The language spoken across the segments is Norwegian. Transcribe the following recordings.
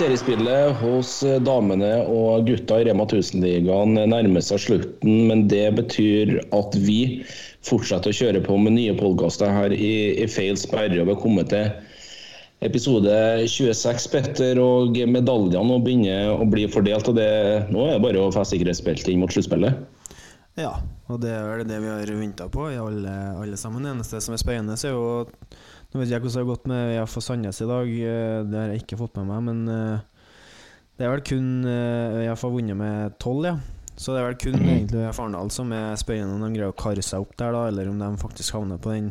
Seriespillet hos damene og gutta i Rema 1000-ligaen nærmer seg slutten, men det betyr at vi fortsetter å kjøre på med nye podkaster her i, i Feil sperre. Vi har kommet til episode 26, Petter, og medaljene begynner å bli fordelt. og det, Nå er det bare å feste sikkerhetsbeltet inn mot sluttspillet. Ja, og det er vel det vi har venta på i alle, alle sammen. Det eneste som er spennende, er jo Nå vet jeg hvordan det har gått med VF og Sandnes i dag, eh, det har jeg ikke fått med meg. Men eh, det er vel kun eh, VF har vunnet med tolv, ja. Så det er vel kun egentlig VF Arendal som er spennende om de greier å kare seg opp der, da, eller om de faktisk havner på den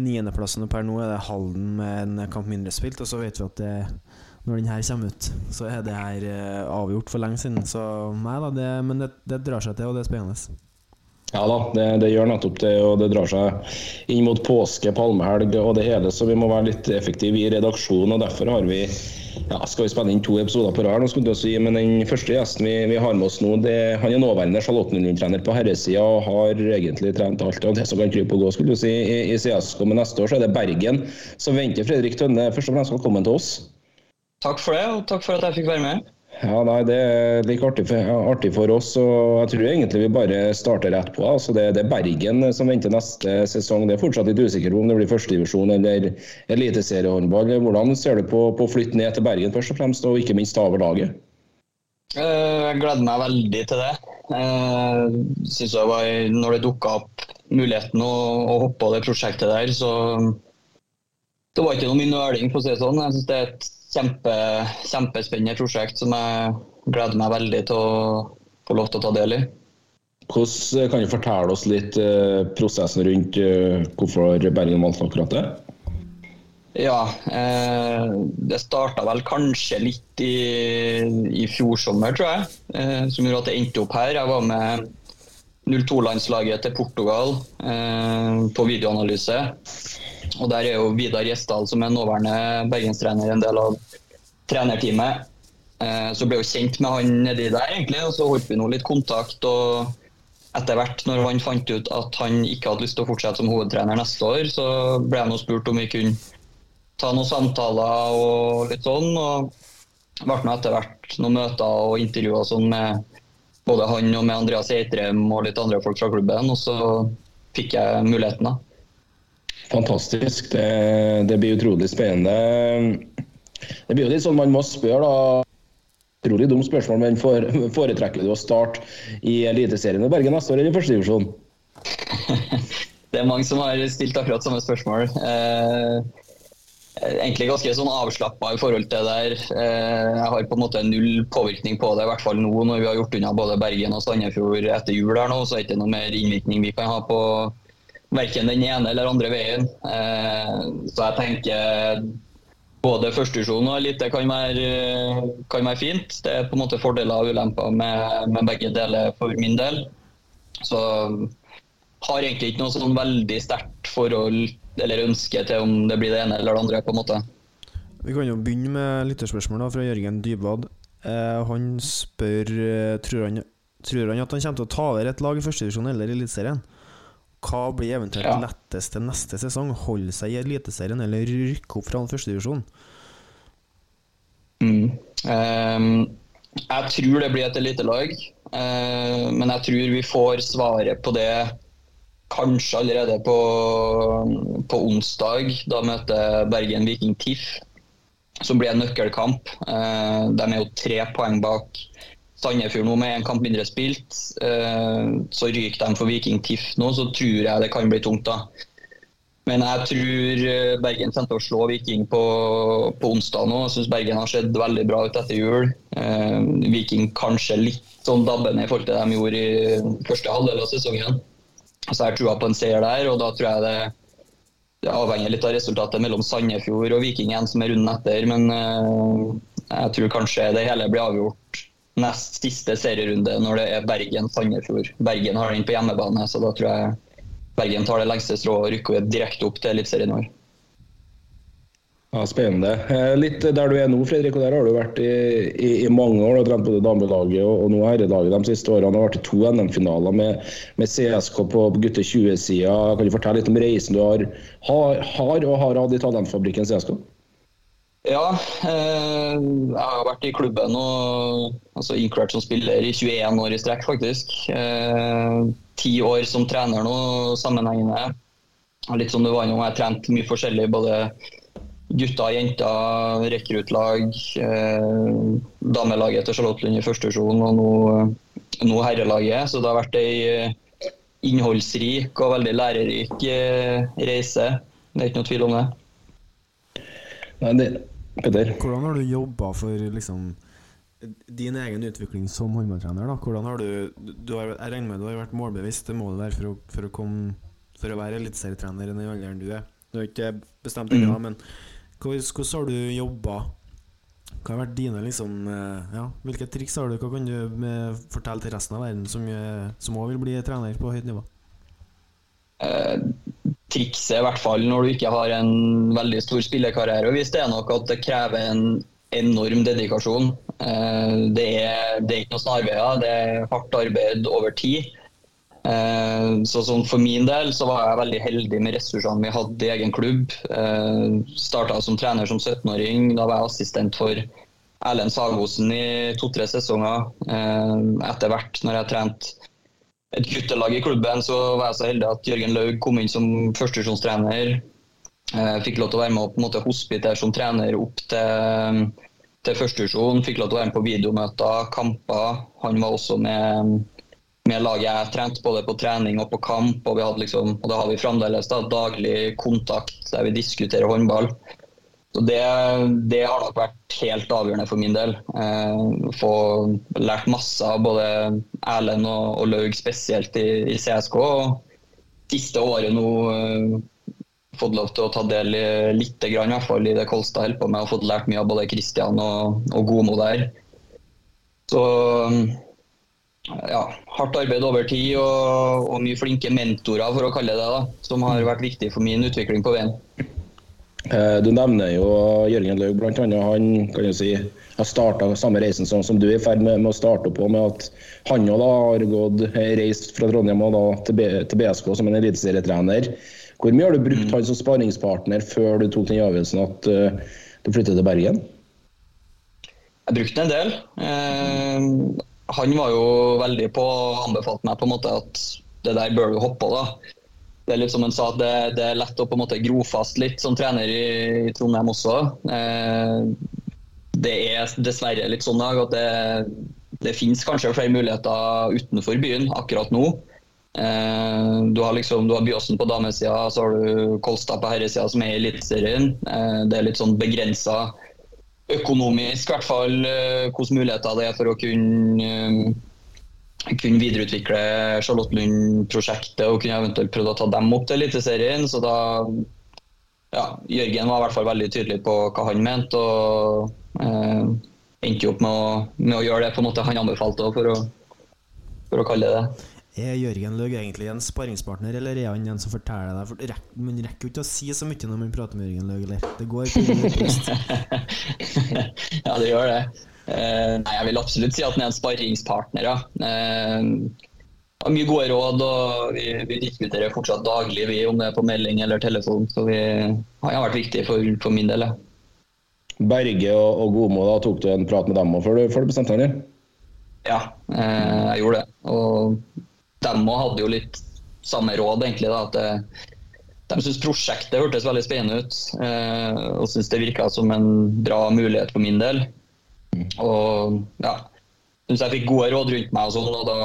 niendeplassen. Per nå er det Halden med en kamp mindre spilt, og så vet vi at det når den her kommer ut, så er det her avgjort for lenge siden. Så nei da, det, men det, det drar seg til, og det er spennende. Ja da, det, det gjør nettopp det, og det drar seg inn mot påske, palmehelg og det hele, så vi må være litt effektive i redaksjonen. og Derfor har vi ja, skal vi spille inn to episoder på rad. Men den første gjesten vi, vi har med oss nå, det, han er nåværende Charlottenlund-trener på herresida og har egentlig trent alt av det som kan krype og gå skulle du si, i, i CSK. Men neste år så er det Bergen som venter. Fredrik Tønne, først og fremst velkommen til oss. Takk for det, og takk for at jeg fikk være med. Ja, nei, Det er like artig for, artig for oss. og Jeg tror egentlig vi bare starter rett på. altså Det, det er Bergen som venter neste sesong. Det er fortsatt litt usikker på om det blir førstedivisjon eller eliteseriehåndball. Hvordan ser du på, på å flytte ned til Bergen først og fremst, og ikke minst ta over laget? Eh, Jeg gleder meg veldig til det. Jeg synes jeg var, Når det dukka opp muligheten å, å hoppe på det prosjektet der, så det var ikke noe min nøling, for å si det sånn. Jeg synes det er et kjempe, kjempespennende prosjekt som jeg gleder meg veldig til å få lov til å ta del i. Hvordan Kan du fortelle oss litt eh, prosessen rundt eh, hvorfor Bergen valgte akkurat det? Ja, eh, det starta vel kanskje litt i, i fjor sommer, tror jeg. Eh, som gjorde at det endte opp her. Jeg var med 02-landslaget til Portugal eh, på videoanalyse. Og der er jo Vidar Gjesdal, som er nåværende bergenstrener, en del av trenerteamet. Eh, så ble jo kjent med han nedi der, egentlig, og så holdt vi nå litt kontakt. og etter hvert, når han fant ut at han ikke hadde lyst til å fortsette som hovedtrener neste år, så ble jeg nå spurt om vi kunne ta noen samtaler og litt sånn. og ble nå etter hvert noen møter og intervjuer sånn med både han og med Andreas Eitrem og litt andre folk fra klubben. Og så fikk jeg muligheten, da. Fantastisk. Det, det blir utrolig spennende. Det blir jo litt sånn man må spørre, da. Utrolig dumt spørsmål, men for, foretrekker du å starte i Eliteserien i Bergen neste år eller i førstedivisjon? Det er mange som har stilt akkurat samme spørsmål. Eh, egentlig ganske sånn avslappa i forhold til det der. Eh, jeg har på en måte null påvirkning på det, i hvert fall nå når vi har gjort unna både Bergen og Sandefjord etter jul her nå, så er det ikke noe mer innvirkning vi kan ha på verken den ene eller andre veien. Eh, så jeg tenker både førstevisjon og elite kan, kan være fint. Det er på en måte fordeler og ulemper med, med begge deler for min del. Så har egentlig ikke noe sånn veldig sterkt forhold eller ønske til om det blir det ene eller det andre. på en måte. Vi kan jo begynne med lytterspørsmål fra Jørgen Dybwad. Eh, han spør eh, tror han, tror han at han kommer til å ta over et lag i førstedivisjon eller Eliteserien. Hva blir eventuelt Ja. lettest til neste sesong? Holde seg i Eliteserien eller rykke opp fra førstedivisjon? Mm. Um, jeg tror det blir et elitelag, uh, men jeg tror vi får svaret på det kanskje allerede på, på onsdag. Da møter Bergen Viking TIFF, som blir en nøkkelkamp. Eh, de er jo tre poeng bak Sandefjord nå med én kamp mindre spilt. Eh, så ryker de for Viking TIFF nå, så tror jeg det kan bli tungt. da. Men jeg tror eh, Bergen kommer til å slå Viking på, på onsdag nå. Jeg syns Bergen har sett veldig bra ut etter jul. Viking kanskje litt sånn dabbende i forhold til det de gjorde i første halvdel av sesongen. Så jeg har trua på en seier der, og da tror jeg det, det avhenger litt av resultatet mellom Sandefjord og Viking igjen, som er runden etter. Men eh, Jeg tror kanskje det hele blir avgjort nest siste serierunde når det er Bergen-Sandefjord. Bergen har den på hjemmebane, så da tror jeg Bergen tar det lengste strået og rykker direkte opp til Eliteserien i år. Ja, Spennende. Eh, Litt der du er nå, Fredrik, og der har du vært i, i, i mange år. Du har trent både damelaget og, og nå herrelaget de siste årene. Du har vært i to NM-finaler med, med CSK på gutte 20-sida. Kan du fortelle litt om reisen du har, har, har og har hatt i talentfabrikken CSK? Ja, eh, jeg har vært i klubben og altså inkludert som spiller i 21 år i strekk, faktisk. Eh, Ti år som trener nå, sammenhengende. Litt som det var innom, jeg har trent mye forskjellig. både gutter, og jenter, rekruttlag, eh, damelaget til Charlottelund i første divisjon og nå, nå herrelaget. Så det har vært ei eh, innholdsrik og veldig lærerik eh, reise. Det er ikke noe tvil om det. Nei, det, Peter. Hvordan har du jobba for liksom din egen utvikling som håndballtrener? da? Hvordan har du, du har, Jeg regner med du har vært målbevisst, det målet der for å, for å, komme, for å være eliteserietrener i den alderen du er. Du har ikke bestemt deg, Mm. men hvordan, har du jobba? Hva har vært dine liksom eh, Ja, hvilke triks har du? Hva kan du fortelle til resten av verden som eh, òg vil bli trener på høyt nivå? Eh, trikset, i hvert fall når du ikke har en veldig stor spillekarriere, og hvis det er nok at det krever en enorm dedikasjon. Eh, det, er, det er ikke noe snarveier, det er hardt arbeid over tid. Eh, så sånn For min del så var jeg veldig heldig med ressursene vi hadde i egen klubb. Eh, Starta som trener som 17-åring. Da var jeg assistent for Erlend Sagosen i to-tre sesonger. Eh, Etter hvert, når jeg trente et guttelag i klubben, så var jeg så heldig at Jørgen Laug kom inn som førstedivisjonstrener. Eh, Fikk lov til å være med og på en måte som trener opp til, til førstedivisjon. Fikk lov til å være med på videomøter, kamper. Han var også med, med laget jeg trente, både på trening og på kamp. Og, vi hadde liksom, og det har vi fremdeles, da, daglig kontakt der vi diskuterer håndball. Så det, det har nok vært helt avgjørende for min del. Eh, få lært masse av både Erlend og, og Laug spesielt i, i CSK. Og siste året nå eh, fått lov til å ta del i litt, i hvert fall i det Kolstad holder på med, og fått lært mye av både Kristian og, og Gomo der. Så ja, hardt arbeid over tid og, og mye flinke mentorer, for å kalle det da, som har vært viktig for min utvikling på veien. Eh, Du nevner jo Jørgen Laug, annet. Han kan jo si, har starta samme reisen som, som du er i ferd med, med å starte på, med at han jo da har gått, eh, reist fra Trondheim og da til, B, til BSK som en eliteserietrener. Hvor mye har du brukt han som sparringspartner før du tok den avgjørelsen at uh, du flyttet til Bergen? Jeg brukte en del. Eh, han var jo veldig på og anbefalte meg på en måte at det der bør du hoppe på. da. Det er litt som han sa, det, det er lett å på en måte gro fast litt som trener i, i Trondheim også. Eh, det er dessverre litt sånn at det, det finnes kanskje flere muligheter utenfor byen akkurat nå. Eh, du har liksom, du har Byåsen på damesida, så har du Kolstad på herresida som er i Eliteserien. Eh, det er litt sånn begrensa økonomisk, i hvert fall eh, hvilke muligheter det er for å kunne, eh, kunne videreutvikle Charlottenlund-prosjektet og kunne eventuelt prøvd å ta dem opp til Eliteserien. Så da ja, Jørgen var i hvert fall veldig tydelig på hva han mente, og eh, endte jo opp med å, med å gjøre det på en måte han anbefalte, for å, for å kalle det det. Er Jørgen Løg egentlig en sparringspartner, eller er han en som forteller deg For rek, Man rekker jo ikke å si så mye når man prater med Jørgen Løg, eller? Det går ikke ja, det gjør det. Uh, nei, jeg vil absolutt si at han er en sparringspartner. Ja. Uh, har mye gode råd, og vi, vi diskuterer fortsatt daglig vi, om det er på melding eller telefon. Så vi, han har vært viktig for, for min del. Ja. Berge og, og Gomo, da tok du en prat med dem òg før du, før du bestemte deg? Ja, uh, jeg gjorde det. Og dem òg hadde jo litt samme råd, egentlig. da, at det, De syntes prosjektet hørtes veldig spennende ut, eh, og syntes det virka som en bra mulighet for min del. Og ja, syntes jeg fikk gode råd rundt meg, og sånn, og da,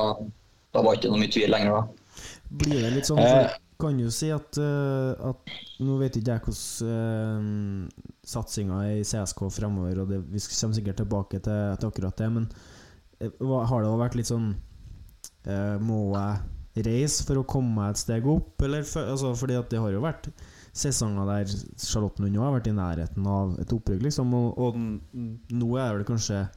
da var det ikke noe mye tvil lenger. da. Blir det litt sånn for Kan jo si at, uh, at Nå vet ikke jeg hvordan uh, satsinga er i CSK fremover, og det, vi kommer sikkert tilbake til, til akkurat det, men uh, har det vært litt sånn eh, Må jeg reise for å komme meg et steg opp, eller for, altså, fordi at det har jo vært sesonger der Charlottenlund også har vært i nærheten av et opprykk, liksom. Og, og nå er det kanskje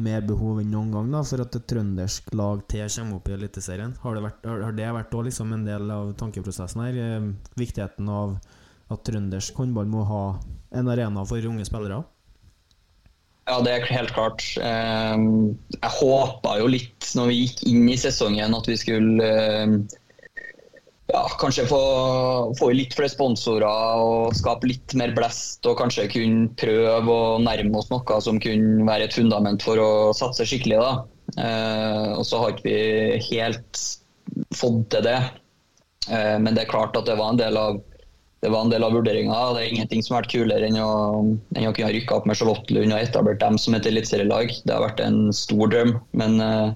mer behov enn noen gang da for at et trøndersk lag til kommer opp i Eliteserien. Har det vært, har det vært liksom en del av tankeprosessen her? Eh, viktigheten av at trøndersk håndball må ha en arena for unge spillere? Ja, det er helt klart. Eh, Jeg håpa jo litt når vi gikk inn i sesongen at vi skulle eh, ja, kanskje få, få litt flere sponsorer og skape litt mer blest. Og kanskje kunne prøve å nærme oss noe som kunne være et fundament for å satse skikkelig. da. Eh, og så har ikke vi helt fått til det. Men det er klart at det var en del av det var en del av vurderinga. Det er ingenting som har vært kulere enn å, enn å kunne rykke opp med Charlottenlund og etablert dem som et eliteserielag. Det har vært en stor drøm. Men uh,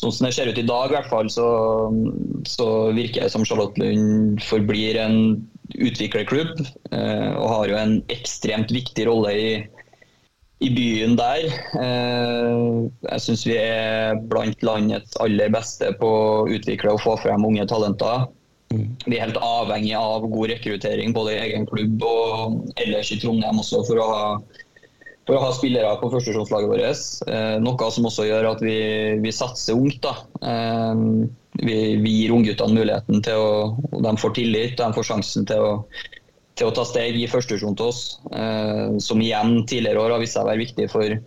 sånn som det ser ut i dag, i hvert fall, så, så virker det som Charlottenlund forblir en utviklerklubb. Uh, og har jo en ekstremt viktig rolle i, i byen der. Uh, jeg syns vi er blant landets aller beste på å utvikle og få frem unge talenter. Vi er helt avhengig av god rekruttering både i egen klubb og ellers i Trondheim også for å ha, for å ha spillere på førstesjonslaget vårt. Eh, noe som også gjør at vi, vi satser ungt. Da. Eh, vi, vi gir ungguttene muligheten til å og De får tillit, de får sjansen til å, til å ta steg i førstesjon til oss. Eh, som igjen tidligere år har vist seg å være viktig for,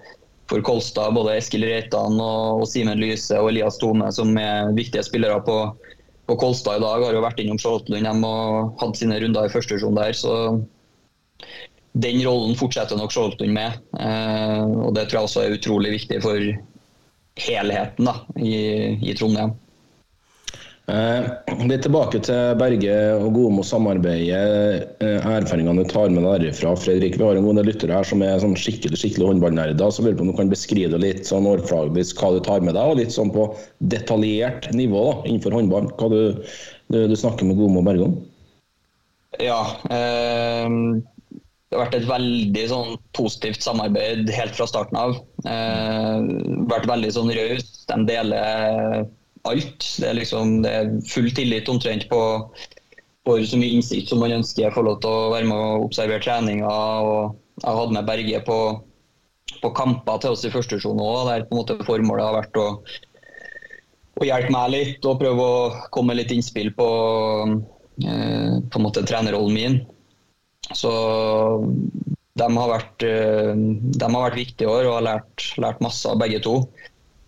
for Kolstad. Både Eskil Reitan og, og Simen Lyse og Elias Tome, som er viktige spillere på, på Kolstad i dag, har jo vært innom de og hatt sine runder i første divisjon der. Så den rollen fortsetter nok Charlottenlund med. Eh, og det tror jeg også er utrolig viktig for helheten da, i, i Trondheim. Eh, litt tilbake til Berge og Gomo samarbeidet. Eh, erfaringene du tar med derifra. Fredrik, vi har en god del lyttere her som er sånn skikkelig skikkelig håndballnerder. Så lurer på om du kan beskrive det litt sånn overfladisk hva du tar med deg, og litt sånn på detaljert nivå da, innenfor håndball. Hva du, du, du snakker med Gomo og Berge om? Ja. Eh, det har vært et veldig sånn, positivt samarbeid helt fra starten av. Eh, vært veldig sånn raus. De deler alt. Det er, liksom, det er full tillit omtrent på får så mye innsikt som man ønsker. Jeg Får lov til å være med og observere treninger. og Jeg hadde med Berge på, på kamper til oss i første divisjon òg, der på en måte formålet har vært å, å hjelpe meg litt og prøve å komme med litt innspill på, eh, på en måte trenerrollen min. Så de har vært, eh, de har vært viktige år og har lært, lært masse av begge to.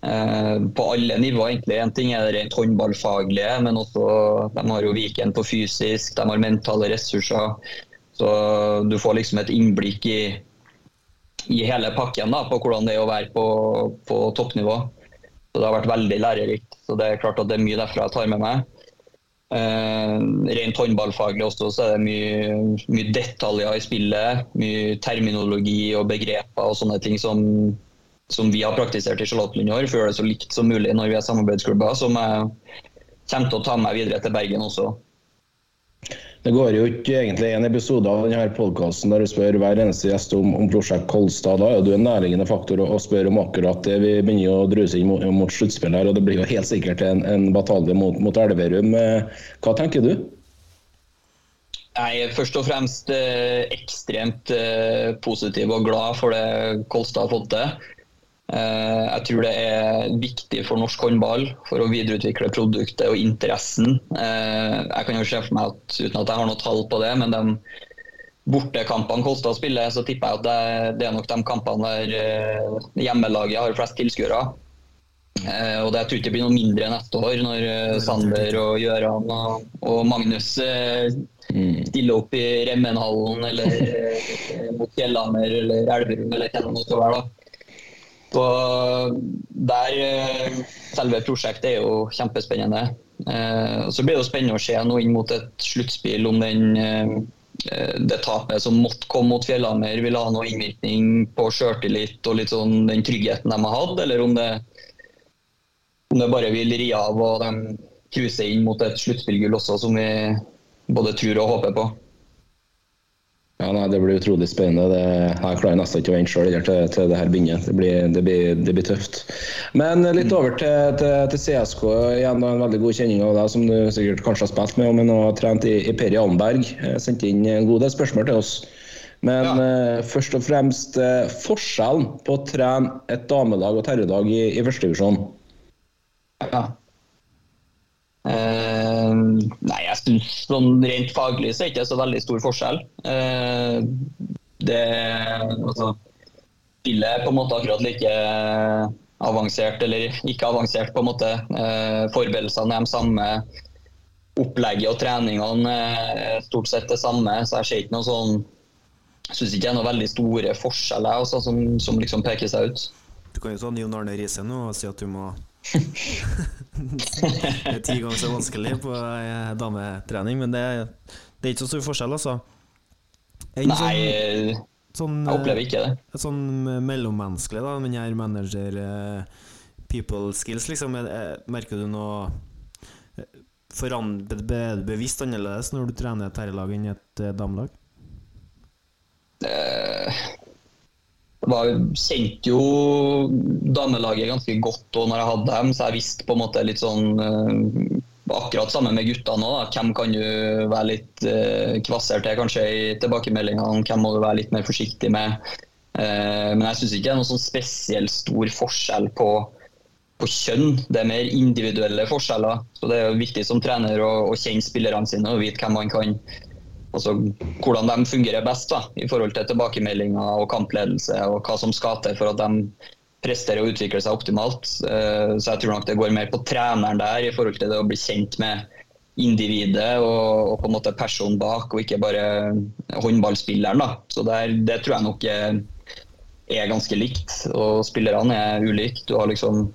Eh, på alle nivåer, egentlig. En ting er det rent håndballfaglige, men også de har jo Viken på fysisk, de har mentale ressurser. Så du får liksom et innblikk i, i hele pakken da, på hvordan det er å være på, på toppnivå. Så Det har vært veldig lærerikt. Så det er klart at det er mye derfra jeg tar med meg. Eh, rent håndballfaglig også, så er det mye, mye detaljer i spillet. Mye terminologi og begreper og sånne ting som, som vi har praktisert i Charlottenlund i år, for å gjøre det så likt som mulig når vi er samarbeidsklubber. Som jeg kommer til å ta med videre til Bergen også. Det går jo ikke egentlig en episode av denne podkasten der du spør hver eneste gjest om, om prosjekt Kolstad. Da er du en nærliggende faktor å, å spørre om akkurat det. Vi begynner å druse inn mot, mot sluttspill her, og det blir jo helt sikkert en, en batalje mot, mot Elverum. Eh, Hva tenker du? Jeg er først og fremst eh, ekstremt eh, positiv og glad for det Kolstad har fått til. Eh, jeg tror det er viktig for norsk håndball for å videreutvikle produktet og interessen. Eh, jeg kan jo se for meg at uten at jeg har noe tall på det, men de bortekampene Kolstad spiller, så tipper jeg at det, det er nok de kampene der eh, hjemmelaget har flest tilskuere. Eh, og det, Jeg tror ikke det blir noe mindre neste år, når Sander og Gjøran og, og Magnus eh, stiller opp i Remmenhallen eller mot Fjellhammer eller Elverum eller hva det måtte være. da. Så der, eh, Selve prosjektet er jo kjempespennende. Eh, Så blir det jo spennende å se nå inn mot et sluttspill om den, eh, det tapet som måtte komme mot Fjellhammer, vil ha noe innvirkning på sjøltillit og litt sånn den tryggheten de har hatt, eller om det, om det bare vil ri av og de cruiser inn mot et sluttspillgull også, som vi både tror og håper på. Ja, nei, Det blir utrolig spennende. Det, jeg klarer nesten ikke å vente sjøl til, til det her begynner. Det blir, det, blir, det blir, tøft. Men litt over til, til, til CSK. Igjen en veldig god kjenning av deg, som du sikkert kanskje har spilt med, men har trent i, i Peri Almberg. Sendte inn en god del spørsmål til oss. Men ja. uh, først og fremst uh, forskjellen på å trene et damelag og et herrelag i, i førstedivisjon. Ja. Uh, nei, jeg syns sånn rent faglig så er det ikke så veldig stor forskjell. Eh, det altså, Spillet er på en måte akkurat like avansert, eller ikke avansert, på en måte. Eh, forberedelsene er de samme. Opplegget og treningene er stort sett det samme, så jeg ser ikke noe sånn syns ikke det er noen veldig store forskjeller også, som, som, liksom peker seg ut. Du kan jo ta Jon Arne Riise nå og si at du må det er ti ganger så vanskelig på eh, dametrening, men det, det, er ikke så stor forskjell, altså. Nei, sånn, sånn, jeg opplever ikke det. Et sånn mellommenneskelig, da, men jeg er manager uh, people skills, liksom. Merker du noe eh, be, bevisst annerledes når du trener et herrelag enn et damelag? Uh, var, kjente jo damelaget ganske godt da når jeg hadde dem, så jeg visste på en måte litt sånn uh, Akkurat sammen med guttene òg. Hvem kan du være litt kvassere til kanskje i tilbakemeldingene? Hvem må du være litt mer forsiktig med? Uh, men jeg syns ikke det er noen sånn spesielt stor forskjell på, på, kjønn. Det er mer individuelle forskjeller. Så det er jo viktig som trener å, å kjenne spillerne sine og vite hvem man kan altså, hvordan de fungerer best da, i forhold til tilbakemeldinger og kampledelse, og hva som skal til for at de presterer og utvikler seg optimalt. Eh, så jeg tror nok det går mer på treneren der i forhold til det å bli kjent med individet og, og på en måte personen bak, og ikke bare håndballspilleren. da. Så der, Det tror jeg nok er, er ganske likt, og spillerne er ulike. Du har liksom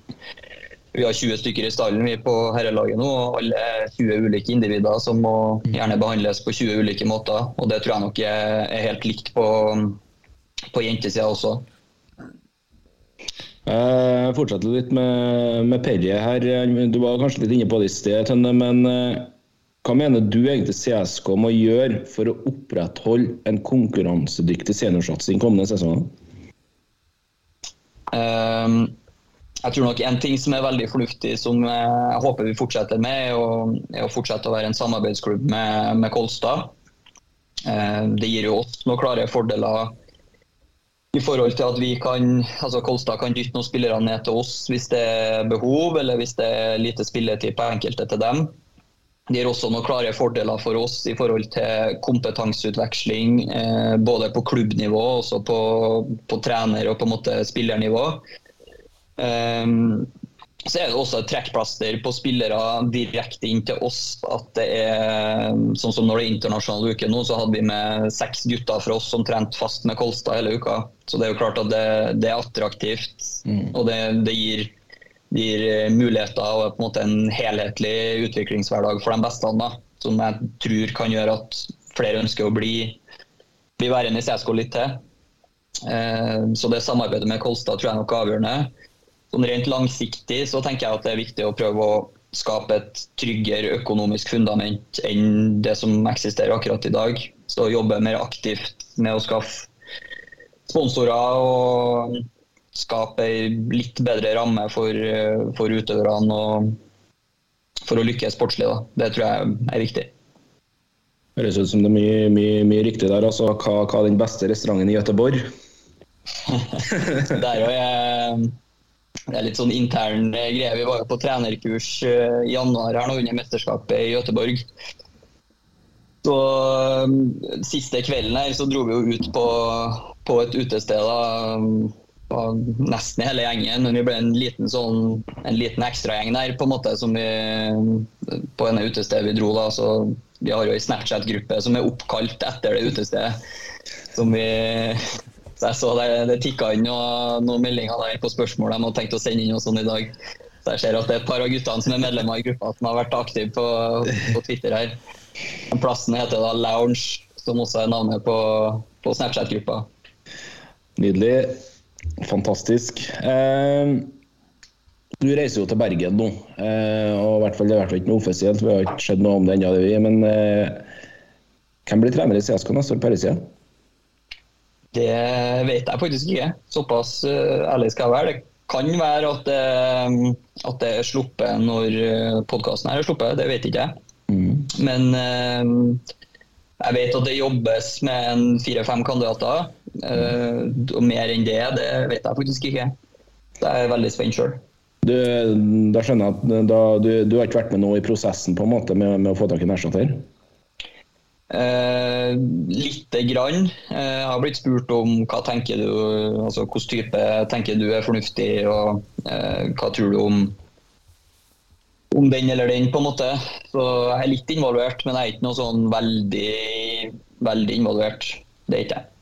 vi har 20 stykker i stallen vi på herrelaget nå, og alle er 20 ulike individer som må gjerne behandles på 20 ulike måter. og Det tror jeg nok er, helt likt på, på jentesida også. Jeg fortsetter litt med, med Perje her. Du var kanskje litt inne på det i sted, Tønne. Men eh, hva mener du egentlig CSK må gjøre for å opprettholde en konkurransedyktig seniorsatsing kommende sesong? Um, jeg tror nok En ting som er veldig fornuftig, som jeg håper vi fortsetter med, er å, fortsette å være en samarbeidsklubb med, med Kolstad. Eh, det gir jo oss noen klare fordeler i forhold til at vi kan, altså Kolstad kan dytte noen spillere ned til oss hvis det er behov, eller hvis det er lite spilletid på enkelte til dem. Det gir også noen klare fordeler for oss i forhold til kompetanseutveksling, eh, både på klubbnivå og på, på trener- og på en måte spillernivå. Um, så er det også et trekkplaster på spillere direkte inn til oss. at det er, sånn som Når det er internasjonal uke nå, så hadde vi med seks gutter fra oss som trente fast med Kolstad hele uka. Så det er jo klart at det, det er attraktivt. Mm. Og det, det gir, gir, muligheter og på en måte en helhetlig utviklingshverdag for de beste. Da, som jeg tror kan gjøre at flere ønsker å bli, bli værende i CSK litt til. Eh, så det samarbeidet med Kolstad tror jeg er nok avgjørende sånn rent langsiktig så tenker jeg at det er viktig å prøve å skape et tryggere økonomisk fundament enn det som eksisterer akkurat i dag. Så jobbe mer aktivt med å skaffe sponsorer og skape ei litt bedre ramme for, for utøverne og for å lykkes sportslig. Da. Det tror jeg er viktig. Høres ut som det er mye, mye, mye riktig der. Altså, hva, hva er den beste restauranten i Gøteborg? der er jeg det er litt sånn intern eh, greie. Vi var jo på trenerkurs eh, i januar her nå under mesterskapet i Göteborg. Så um, Siste kvelden her så dro vi jo ut på, på et utested. da, Nesten hele gjengen, men vi ble en liten sånn, en liten ekstragjeng der på en måte som vi, på ene utestedet vi dro. da, så Vi har jo ei Snapchat-gruppe som er oppkalt etter det utestedet. som vi så jeg så det, det tikka inn noen, noen meldinger der på spørsmål de hadde tenkt å sende inn og sånn i dag. Så jeg ser at det er et par av guttene som er medlemmer i gruppa som har vært aktive på, på Twitter her. Plassen heter da Lounge, som også er navnet på, på Snapchat-gruppa. Nydelig. Fantastisk. Eh, du reiser jo til Bergen nå. Eh, og i hvert fall, Det er ikke noe offisielt, vi har ikke sett noe om det ennå. Men eh, hvem blir trener i CSK neste år på herresida? Det vet jeg faktisk ikke. Såpass uh, ærlig skal jeg være. Det kan være at det, at det er sluppet når podkasten er sluppet, det vet ikke jeg. Mm. Men jeg vet at det jobbes med fire-fem kandidater. Mm. og mer enn det, det vet jeg faktisk ikke. Det er jeg veldig spent sjøl. Da skjønner jeg at da, du, du, har ikke vært med nå i prosessen på en måte med, med å få tak i en erstatter? Eh, lite grann. Eh, jeg har blitt spurt om hva tenker du, altså hvilken type tenker du er fornuftig, og eh, hva tror du om, om den eller den, på en måte. Så jeg er litt involvert, men jeg er ikke noe sånn veldig, veldig involvert. Det er ikke jeg.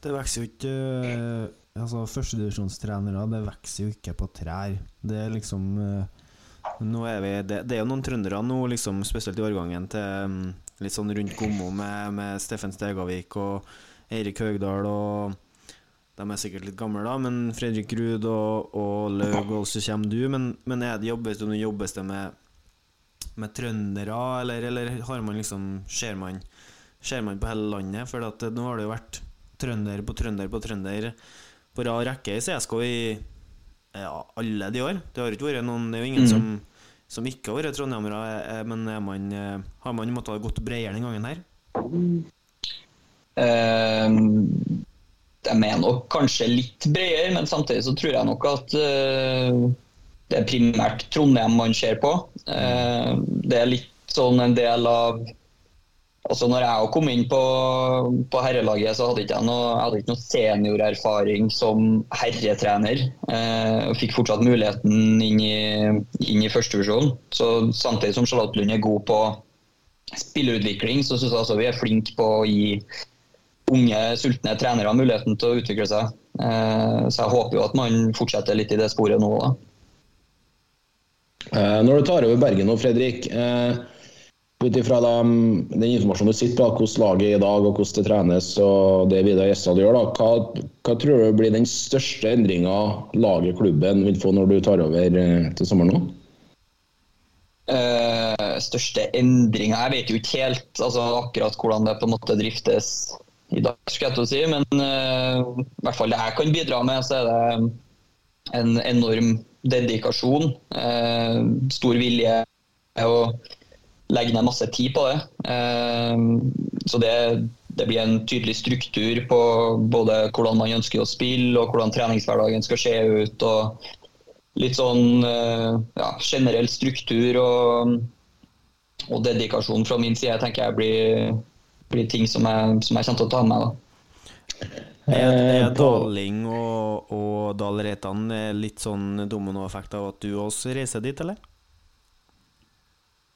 Det vokser jo ikke eh, altså Førstedivisjonstrenere det vokser jo ikke på trær. Det er liksom eh, nå er vi, det, det er jo noen trøndere nå, liksom, spesielt i årgangen til mm, litt sånn rundt Gommo med, med Steffen Stegavik og Eirik Høgdal og De er sikkert litt gamle, da, men Fredrik Ruud og, og Laug, og så kommer du. Men, men er det jobbes det, jobbes det med, med trøndere, eller, eller, har man liksom Ser man, ser man på hele landet? For at, nå har det jo vært trønder på trønder på trønder på rad rekke i CSK i ja, alle de år. Det har ikke vært noen Det er jo ingen mm. som som ikke har vært trondheimere, eh, men man, eh, har man måttet gått bredere den gangen her? Uh, de er nok kanskje litt bredere, men samtidig så tror jeg nok at uh, det er primært Trondheim man ser på. Uh, det er litt sånn en del av Altså når jeg kom inn på, på herrelaget, så hadde ikke jeg noe, hadde ikke noe seniorerfaring som herretrener. Eh, fikk fortsatt muligheten inn i, inn i førstevisjonen. Samtidig som Charlotte Lund er god på spillerutvikling, så syns jeg altså vi er flinke på å gi unge, sultne trenere muligheten til å utvikle seg. Eh, så jeg håper jo at man fortsetter litt i det sporet nå. Da. Eh, når du tar over Bergen nå, Fredrik. Eh ut ifra den informasjonen du sitter på, hvordan laget er i dag og hvordan det trenes og det Vidar Gjesdal gjør, da, hva, hva, tror du blir den største endringa laget klubben vil få når du tar over eh, til sommeren nå? Uh, største endringa Jeg vet jo ikke helt altså, akkurat hvordan det på en måte driftes i dag, skal jeg til å si. Men uh, i hvert fall det jeg kan bidra med, så er det en enorm dedikasjon. Uh, stor vilje og legger ned masse tid på det. Ehm, så det, det, blir en tydelig struktur på både hvordan man ønsker å spille og hvordan treningshverdagen skal se ut. og Litt sånn eh, ja, generell struktur og, og, dedikasjon fra min side tenker jeg blir, blir ting som jeg, som jeg, kommer til å ta med meg. Er, er eh, Daling og, og Dal Reitan litt sånn dominoeffekt av at du også reiser dit, eller?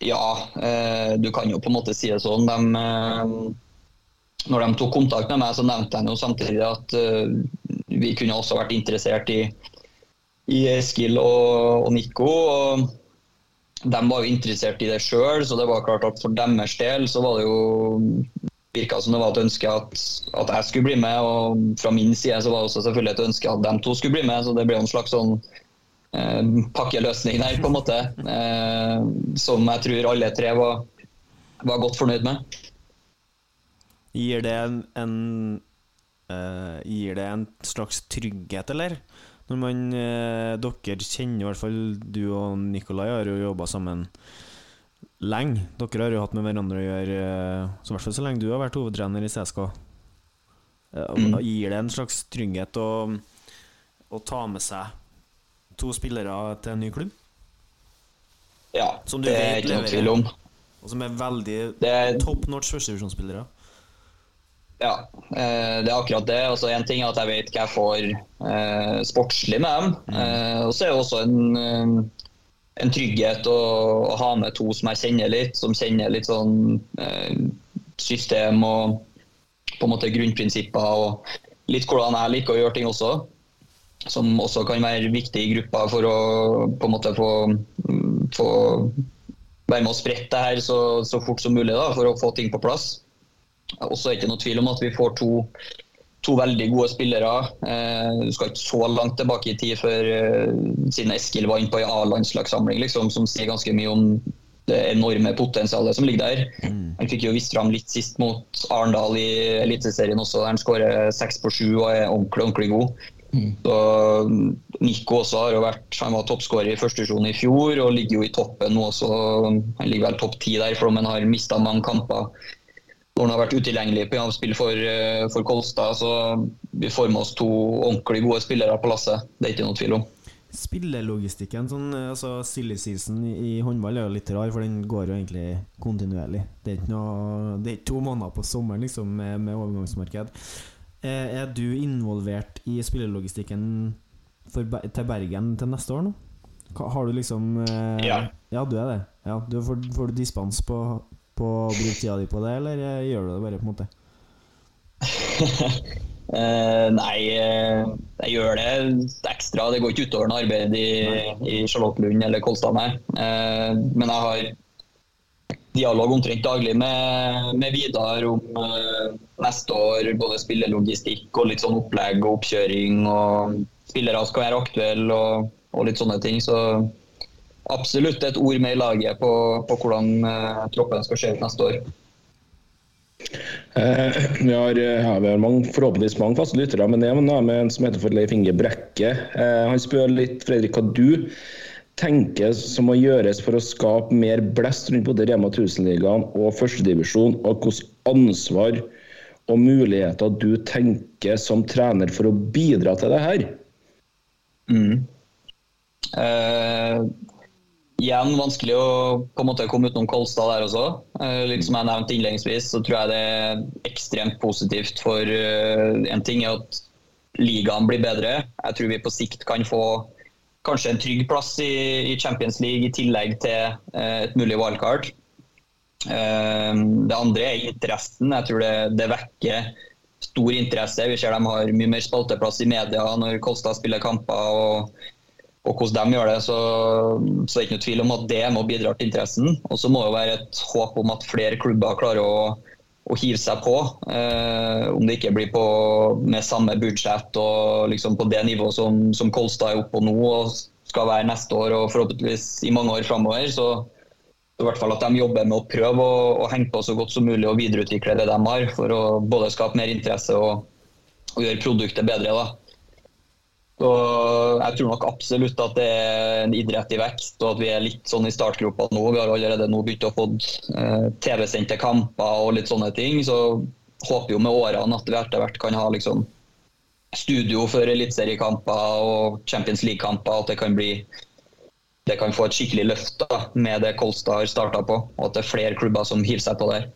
Ja, eh, du kan jo på en måte si det sånn. De, eh, når de tok kontakt med meg, så nevnte jeg jo samtidig at eh, vi kunne også vært interessert i, i Eskil og, og Nico. og de var jo interessert i det sjøl, så det var klart at for deres del så var det jo virka som det var et ønske at, at, jeg skulle bli med. Og fra min side så var det også selvfølgelig et ønske at de to skulle bli med. Så det ble en slags sånn pakkeløsning der, på en måte. Eh, som jeg tror alle tre var, var godt fornøyd med. Gir det en, en uh, Gir det en slags trygghet, eller? Når man uh, Dere kjenner i hvert fall Du og Nikolai har jo jobba sammen lenge. Dere har jo hatt med hverandre å gjøre uh, så i hvert fall så lenge du har vært hovedtrener i CSK. Mm. Gir det en slags trygghet å, å ta med seg to spillere til en ny klubb? Ja, det er ikke noe tvil om. Og som er veldig er, top notch førstedivisjonsspillere. Ja, eh, det er akkurat det. Altså, en ting er at jeg vet hva jeg får eh, sportslig med dem. Mm. Eh, og så er det også en, eh, en trygghet å, å, ha med to som jeg kjenner litt, som kjenner litt sånn eh, system og på en måte grunnprinsipper og litt hvordan jeg liker å gjøre ting også som også kan være viktig i gruppa for å på en måte få, få være med å sprette det her så, så, fort som mulig da, for å få ting på plass. Også er det ikke noe tvil om at vi får to, to veldig gode spillere. Eh, du skal ikke så langt tilbake i tid før eh, siden Eskil var inne på en A-landslagssamling, liksom, som sier ganske mye om det enorme potensialet som ligger der. Han fikk jo vist fram litt sist mot Arendal i Eliteserien også, der han skårer seks på sju og er ordentlig, ordentlig god. Så Nico også har jo vært Han var toppskårer i første divisjon i fjor og ligger jo i toppen nå også. Han ligger vel topp ti der, for han har mista mange kamper når han har vært utilgjengelig på spill for, eh, for Kolstad. Så vi får med oss to ordentlig gode spillere på lasset. Det er ikke noe tvil om. Spillelogistikken, sånn, eh, altså silly season i håndball er jo litt rar, for den går jo egentlig kontinuerlig. Det er ikke, noe, det er ikke to måneder på sommeren liksom, med, med overgangsmarked. Eh, Er du involvert i spillelogistikken for, til Bergen til neste år nå? Har du liksom eh, Ja. Ja, du er det. Ja, du får, får du dispens på, på å bruke tida di på det, eller eh, gjør du det bare, på en måte? Eh, nei, eh, jeg gjør det ekstra. Det går ikke utover arbeidet arbeid i, i Charlottenlund eller Kolstad, nei. Eh, men jeg har dialog omtrent daglig med, med Vidar om eh, neste år. Både spillelogistikk og litt sånn opplegg og oppkjøring. og Spillere skal være aktuelle og, og litt sånne ting. Så absolutt et ord med i laget på, på hvordan eh, troppen skal se ut neste år. Eh, vi har, ja, vi har mange, forhåpentligvis mange faste lyttere, men jeg er med en som heter for Leif Inge Brekke. Eh, han spør litt, Fredrik, hva du tenker som må gjøres for å skape mer blest rundt både Rema 1000-ligaen og førstedivisjon, og hvilket ansvar og muligheter du tenker som trener for å bidra til det her? Eh, igjen vanskelig å på en måte komme utenom Kolstad der også. Eh, litt som jeg nevnte innledningsvis, så tror jeg det er ekstremt positivt for eh, En ting er at ligaen blir bedre. Jeg tror vi på sikt kan få kanskje en trygg plass i, Champions League i tillegg til eh, et mulig wildcard. Eh, det andre er interessen. Jeg tror det, det vekker stor interesse. Vi ser de har mye mer spalteplass i media når Kolstad spiller kamper. og og hvordan de gjør det, så, så er ikke noe tvil om at det må bidra til interessen. Og så må det være et håp om at flere klubber klarer å, å hive seg på. Eh, om det ikke blir på, med samme budsjett og liksom på det nivået som, som Kolstad er oppe på nå og skal være neste år og forhåpentligvis i mange år framover. Så i hvert fall at de jobber med å prøve å, å henge på så godt som mulig og videreutvikle det de har, for å både skape mer interesse og, og gjøre produktet bedre. da. Så jeg tror nok absolutt at det er en idrett i vekst, og at vi er litt sånn i startgropa nå. Vi har allerede nå begynt å få eh, TV-sendte kamper og litt sånne ting. Så håper jo med årene at vi etter hvert kan ha liksom studio for eliteseriekamper og Champions League-kamper. At det kan bli det kan få et skikkelig løft da, med det Kolstad har starta på, og at det er flere klubber som hiver seg på der.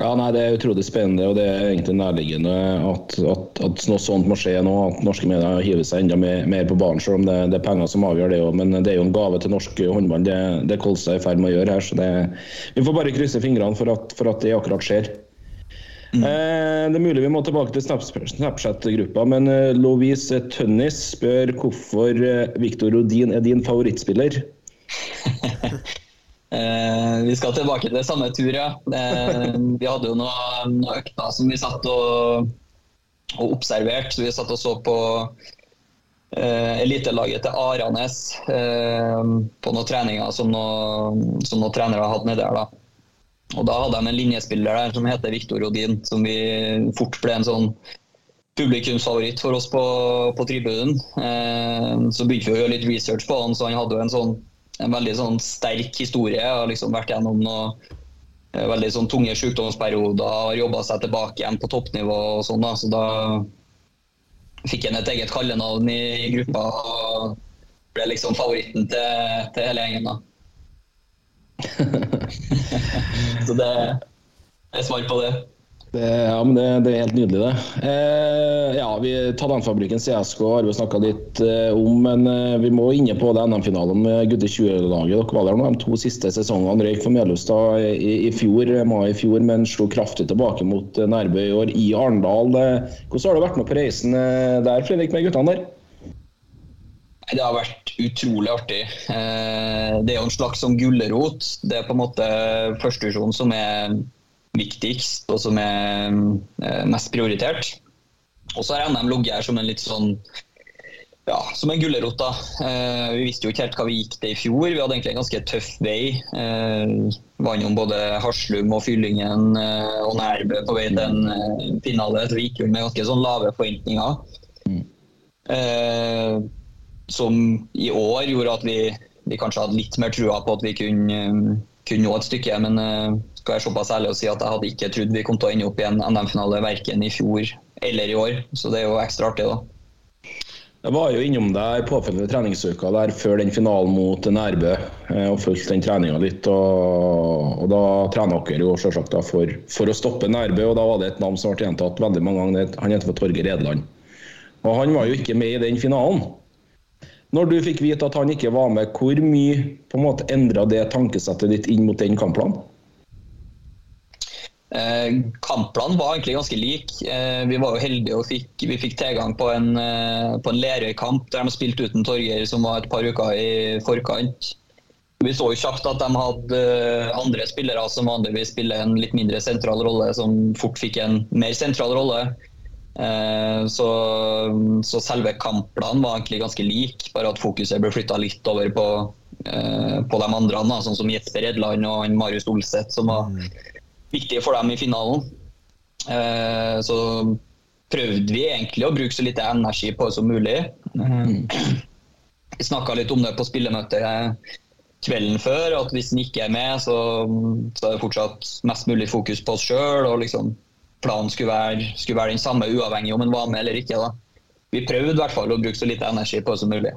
Ja, nei, Det er utrolig spennende, og det er egentlig nærliggende at, at, at noe sånt må skje nå. At norske medier hiver seg enda mer, mer på banen, selv om det, det er penger som avgjør det òg. Men det er jo en gave til norsk håndball, det, det Kolstad er i ferd med å gjøre her. så det, Vi får bare krysse fingrene for at, for at det akkurat skjer. Eh, det er mulig vi må tilbake til Snapchat-gruppa, men eh, Lovise Tønnis spør hvorfor Viktor Victor Rodin er din favorittspiller. Eh, vi skal tilbake til samme tur, ja. Eh, vi hadde jo noen noe økter som vi satt og, og observerte. Så vi satt og så på eh, elitelaget til Aranes eh, på noen treninger som noen, som noen trenere hadde nedi der. da. Og da hadde de en linjespiller der som heter Victor Rodin, som vi fort ble en sånn publikumsfavoritt for oss på, på tribunen. Eh, så begynte vi å gjøre litt research på han, så han hadde jo en sånn en veldig sånn sterk historie. Har liksom vært gjennom noe eh, veldig sånn tunge sykdomsperioder, har jobba seg tilbake igjen på toppnivå og sånn. da, Så da fikk han et eget kallenavn i, i gruppa og ble liksom favoritten til, til hele gjengen. da. Så det er svar på det. Det, ja, men det, det er helt nydelig, det. Eh, ja, vi Talentfabrikken CSK har vi snakka litt eh, om, men eh, vi må inne på det NM-finalen med gutte 20-laget. Dere var der nå de to siste sesongene. Røyk for Melhustad i, i fjor, mai i fjor, men slo kraftig tilbake mot eh, Nærbø i år i Arendal. Eh, Hvordan har du vært med på reisen eh, der, Fredrik, med guttene der? Det har vært utrolig artig. Eh, Det er jo en slags sånn gulrot. Det er på en måte førstevisjonen som er viktigst, og som er eh, mest prioritert. Og så har NM ligget her som en litt sånn ja, som en gulrot. da. Eh, vi visste jo ikke helt hva vi gikk til i fjor. Vi hadde egentlig en ganske tøff vei. Eh, Vant om både Haslum og Fyllingen eh, og Nærbø på vei til en eh, finale. Så vi gikk jo med ganske sånn lave forventninger. Eh, som i år gjorde at vi, vi kanskje hadde litt mer trua på at vi kunne, kunne nå et stykke. Men eh, skal jeg såpass ærlig å si at jeg hadde ikke trodd vi kom til å ende opp i en NM-finale verken i fjor eller i år. Så det er jo ekstra artig, da. Jeg var jo innom der påfølgende treningsuka der før den finalen mot Nærbø eh, og fulgte den treninga litt. Og, og da trener dere jo selvsagt for, for å stoppe Nærbø, og da var det et navn som ble gjentatt veldig mange ganger. Han heter for Torgeir Edland. Og han var jo ikke med i den finalen. Når du fikk vite at han ikke var med, hvor mye på en måte endra det tankesettet ditt inn mot den kampplanen? Eh, kampplanen var egentlig ganske lik. Eh, vi var jo heldige og fikk, vi fikk tilgang på en, eh, en Lerøy-kamp der de spilte uten Torgeir, som var et par uker i forkant. Vi så jo kjapt at de hadde eh, andre spillere som vanligvis spiller en litt mindre sentral rolle, som fort fikk en mer sentral rolle. Eh, så, så selve kampplanen var egentlig ganske lik, bare at fokuset ble flytta litt over på, eh, på de andre, da, sånn som Jesper Edland og Marius Olseth, som var viktige for dem i finalen. Eh, så prøvde vi egentlig å bruke så lite energi på det som mulig. Eh, vi snakka litt om det på spillemøtet kvelden før, at hvis han ikke er med, så, så er det fortsatt mest mulig fokus på oss sjøl. Liksom, planen skulle være, skulle være, den samme uavhengig om en var med eller ikke. Da. Vi prøvde i hvert fall å bruke så lite energi på det som mulig.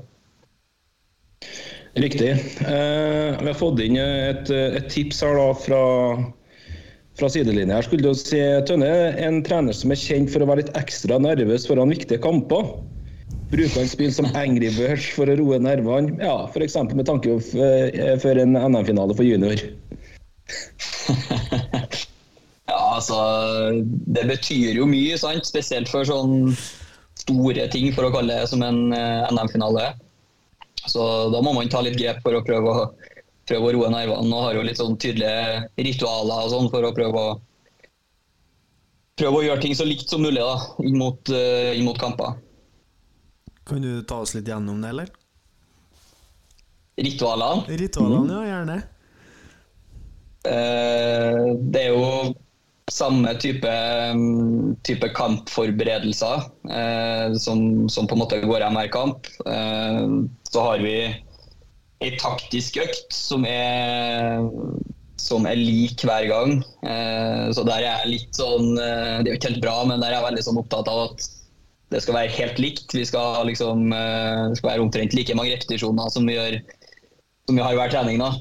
Riktig. Eh, vi har fått inn et, et tips her da fra fra sidelinja her skulle du si Tønne, en trener som er kjent for å være litt ekstra nervøs foran viktige kamper. Bruker han spill som Angry Birds for å roe nervene? Ja, F.eks. med tanke for en NM-finale for junior. altså Det betyr jo mye, sant? spesielt for sånn store ting, for å kalle det som en NM-finale. Så da må man ta litt grep for å prøve å, prøve å roe nervene. Og har jo litt sånn tydelige ritualer og sånn for å prøve å prøve å gjøre ting så likt som mulig da, inn mot, uh, inn mot kamper. Kan du ta oss litt gjennom det, eller? Ritualene? Ritualene, ja, gjerne. Uh, det er jo samme type, type kampforberedelser eh, som, som, på en måte går hjem hver kamp. så har vi ei taktisk økt som er, som er lik hver gang. så der er jeg litt sånn Det er jo ikke helt bra, men der er jeg veldig sånn opptatt av at det skal være helt likt. Vi skal liksom, det skal være omtrent like mange repetisjoner som vi, gjør, som vi har hver trening. da.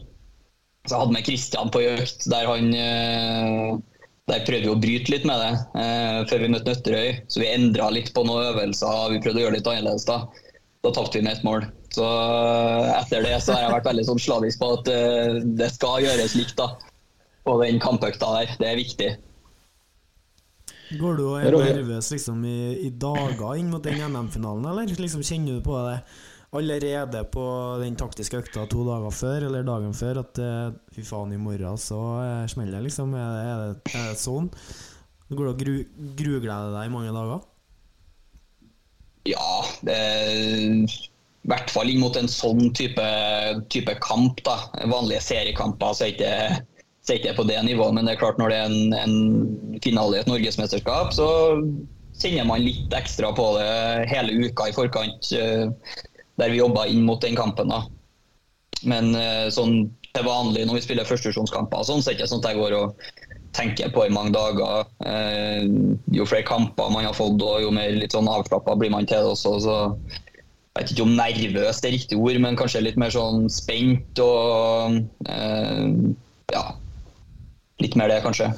Så jeg hadde med Kristian på økt, der han der prøvde vi å bryte litt med det eh, før vi møtte Nøtterøy. Så vi endra litt på noen øvelser. Vi prøvde å gjøre det litt annerledes. Da Da tapte vi med ett mål. Så etter det så har jeg vært veldig sånn slavisk på at eh, det skal gjøres likt da på den kampøkta der. Det er viktig. Går du og er nervøs liksom i, i dager inn mot den NM-finalen, eller liksom kjenner du på det allerede på den taktiske økta to dager før, eller dagen før, at uh, fy faen, i morgen så uh, smeller det, liksom? Er det, er det, er det sånn? Går du og gru, grugleder deg i mange dager? Ja, det i hvert fall inn mot en sånn type, type kamp. da. Vanlige seriekamper så er ikke så er ikke på det nivået, men det er klart når det er en, en finale i et norgesmesterskap, så kjenner man litt ekstra på det hele uka i forkant, der vi jobba inn mot den kampen. da. Men sånn til vanlig når vi spiller førstevisjonskamper, sånn, så er det ikke sånn at jeg går og tenker på i mange dager. jo flere kamper man har fått, og jo mer litt sånn avslappa blir man til det også. så jeg vet ikke om nervøs det er riktig ord, men kanskje litt mer sånn spent og eh, ja. Litt mer det, kanskje.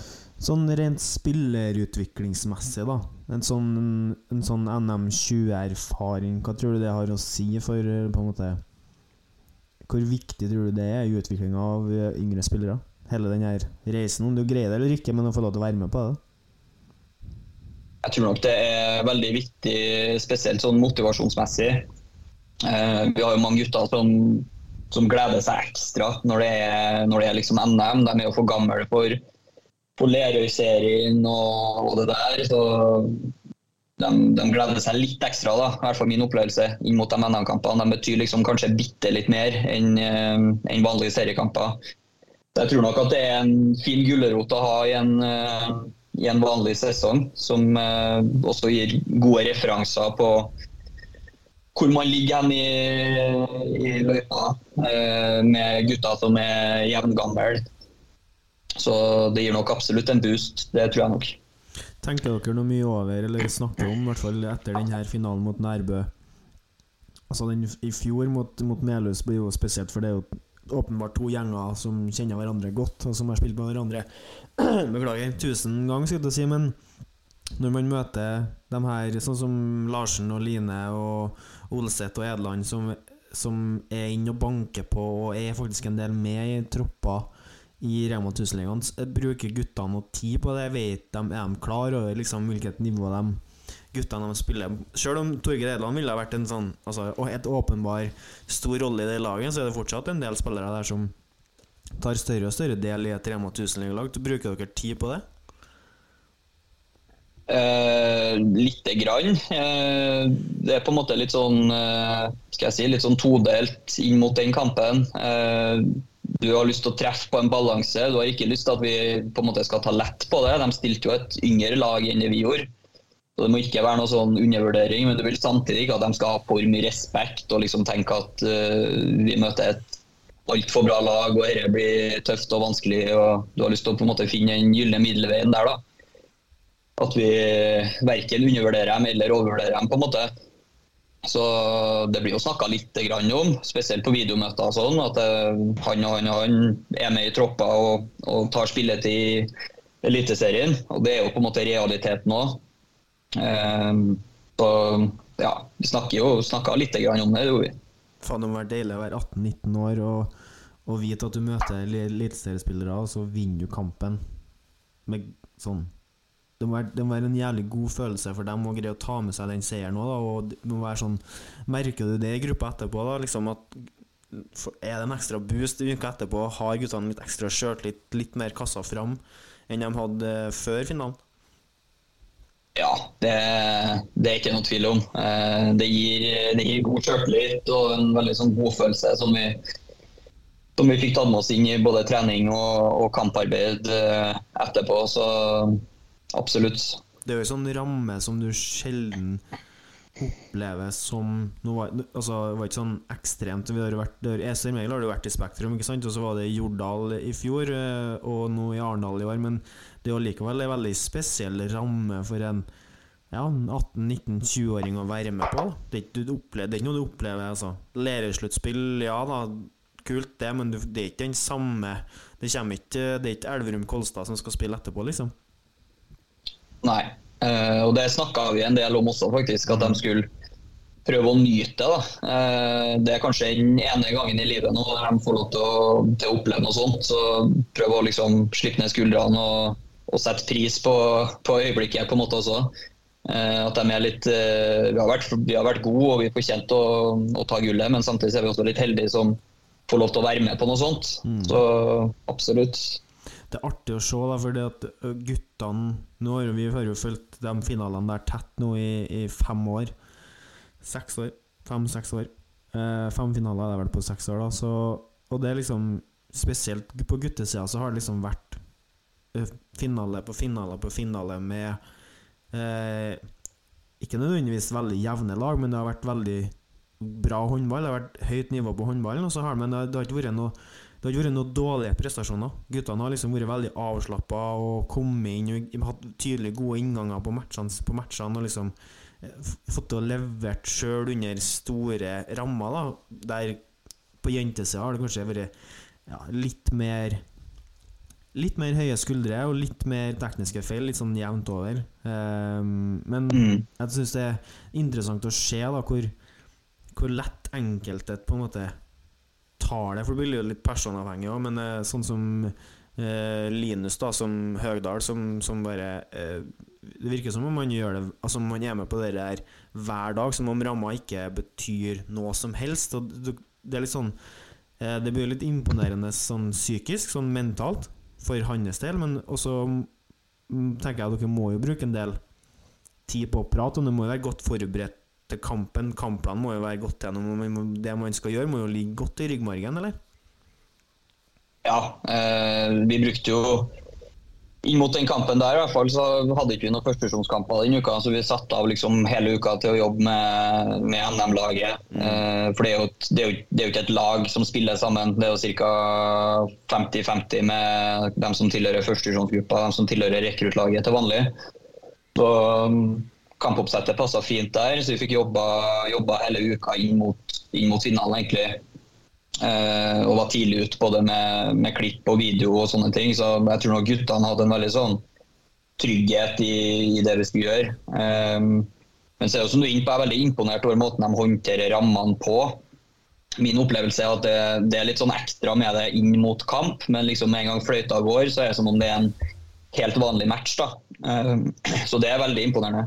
Sånn rent spillerutviklingsmessig, da. En sånn, en sånn NM20-erfaring, hva tror du det har å si for på en måte Hvor viktig tror du det er i utviklinga av yngre spillere? Hele den her reisen, om du greier det eller ikke, men å få lov til å være med på det? Jeg tror nok det er veldig viktig, spesielt sånn motivasjonsmessig. Eh, vi har jo mange gutter som, som gleder seg ekstra når det er, når det er liksom NM. De er jo for gamle for, for Lerøy-serien og, det der. Så de, de gleder seg litt ekstra, da, i hvert fall min opplevelse, inn mot de NM-kampene. De betyr liksom kanskje bitte litt mer enn eh, enn vanlige seriekamper. Så Jeg tror nok at det er en fin gulrot å ha i en, eh, i en vanlig sesong, som eh, også gir gode referanser på hvor man ligger hen i, i løypa med gutter som er jevngamle. Så det gir nok absolutt en boost, det tror jeg nok. Tenker dere noe mye over, eller snakker om, i hvert fall etter denne finalen mot Nærbø Altså den i fjor mot, mot Melhus blir jo spesielt, for det er jo åpenbart to gjenger som kjenner hverandre godt, og som har spilt med hverandre Beklager, tusen ganger, skulle jeg si, men når man møter de her, sånn som Larsen og Line og Olseth og Edeland, som, som er inne og banker på og er faktisk en del med i tropper i Rema 1000-ligaen, bruker guttene noe tid på det? Vet de, er de klar over liksom hvilket nivå de guttene de spiller Selv om Torgeir Edland ville ha vært en sånn altså, helt åpenbar stor rolle i det laget, så er det fortsatt en del spillere der som tar større og større del i et Rema 1000-lag. Bruker dere tid på det? Eh, lite grann. Eh, det er på en måte litt sånn eh, skal jeg si, litt sånn todelt inn mot den kampen. Eh, du har lyst til å treffe på en balanse. Du har ikke lyst til at vi på en måte skal ta lett på det. De stilte jo et yngre lag enn det vi gjorde. Så Det må ikke være noe sånn undervurdering, men du vil samtidig ikke at de skal ha for mye respekt og liksom tenke at uh, vi møter et altfor bra lag og dette blir tøft og vanskelig. og Du har lyst til å på en måte finne den gylne middelveien der. da at vi verken undervurderer dem eller overvurderer dem. på en måte. Så Det blir jo snakka litt grann om, spesielt på videomøter, sånn, at eh, han og han og han er med i tropper og, og tar spilletid i Eliteserien. og Det er jo på en måte realiteten òg. så ja, vi snakker jo snakka litt grann om det gjorde vi. Faen, det må være deilig å være 18-19 år og, og vite at du møter eliteseriespillere, og så vinner du kampen. Med sånn det må, være, det må være en jævlig god følelse for dem å greie å ta med seg den seieren òg, og det må være sånn Merker du det i gruppa etterpå, da? Liksom at Er det en ekstra boost uka etterpå? Har guttene litt ekstra sjøltillit, litt mer kassa fram enn de hadde før finalen? Ja, det, det er ikke noe tvil om. Eh, Det gir, det gir god sjøltillit og en veldig sånn godfølelse som vi, som vi fikk tatt med oss inn i både trening og, og kamparbeid eh, etterpå. Så absolutt. Det er jo en sånn ramme som du sjelden opplever som var, altså, Det var ikke sånn ekstremt. Vi har vært, har, Megel har jo vært i Spektrum, ikke sant? og så var det i Jordal i fjor, eh, og nå i Arendal i år. Men det er jo likevel en veldig spesiell ramme for en ja, 18-19-20-åring å være med på. Det, er opplever, det er ikke noe du opplever. altså. Lærersluttspill, ja da, kult det, men det er ikke den samme Det ikke, det er ikke Elverum Kolstad som skal spille etterpå, liksom. Nei. Uh, og det snakka vi en del om også, faktisk. At de skulle prøve å nyte det. Eh, det er kanskje den ene gangen i livet nå der de får lov til å, til å oppleve noe sånt. Så prøve å liksom slippe ned skuldrene og, og sette pris på, på øyeblikket på en måte også. Uh, at de er litt vi, har vært, vi har vært gode og vi fortjente å, å ta gullet, men samtidig er vi også litt heldige som får lov til å være med på noe sånt. Så absolutt. Det er artig å se, da, fordi at guttene Nå har vi har jo fulgt de finalene der tett nå i, i fem år. Seks år. Fem-seks år. Eh, fem finaler er det vel på seks år, da. Så, og det er liksom Spesielt på guttesida så har det liksom vært finale på finale på finale med eh, Ikke nødvendigvis veldig jevne lag, men det har vært veldig bra håndball. Det har vært høyt nivå på håndballen, og så har men det, det har ikke vært noe det har ikke vært noen dårlige prestasjoner. Guttene har liksom vært veldig avslappa og kommet inn og hatt tydelig gode innganger på matchene, på matchene og liksom eh, fått til å levert sjøl under store rammer. da Der på jentesida har det kanskje vært ja, litt mer Litt mer høye skuldre og litt mer tekniske feil, litt sånn jevnt over. Um, men Mm. jeg syns det er interessant å se da hvor, hvor lett enkelte på en måte tar for det blir jo litt personavhengig òg, men eh, sånn som eh, Linus, da, som Høgdal, som, som bare eh, Det virker som om man gjør det Altså man er med på det der hver dag, som om ramma ikke betyr noe som helst. Og det, det er litt sånn eh, Det blir litt imponerende sånn psykisk, sånn mentalt, for hans del, men også mm, tenker jeg at dere må jo bruke en del tid på å prate og det. må jo være godt forberedt til kampen. Kampplanen må jo være gått gjennom. Det man skal gjøre, må jo ligge godt i ryggmargen, eller? Ja, eh, vi brukte jo inn mot den kampen der i hvert fall, så hadde ikke vi noen førstevisjonskamper den uka. Så vi satte av liksom hele uka til å jobbe med, med NM-laget. Eh, for det er, jo, det, er jo, det er jo ikke et lag som spiller sammen. Det er jo ca. 50-50 med dem som tilhører førstevisjonsgruppa, dem som tilhører rekruttlaget til vanlig. Så kampoppsettet passa fint der, så vi fikk jobba, jobba hele uka inn mot, inn mot finalen, egentlig. Eh, og var tidlig ute både med, med klipp og video og sånne ting. Så jeg tror nok guttene hadde en veldig sånn trygghet i, i det vi skulle gjøre. Eh, men så er det som du er inne på, jeg er veldig imponert over måten de håndterer rammene på. Min opplevelse er at det, det er litt sånn ekstra med det inn mot kamp, men liksom med en gang fløyta går, så er det som om det er en helt vanlig match. da. Eh, så det er veldig imponerende.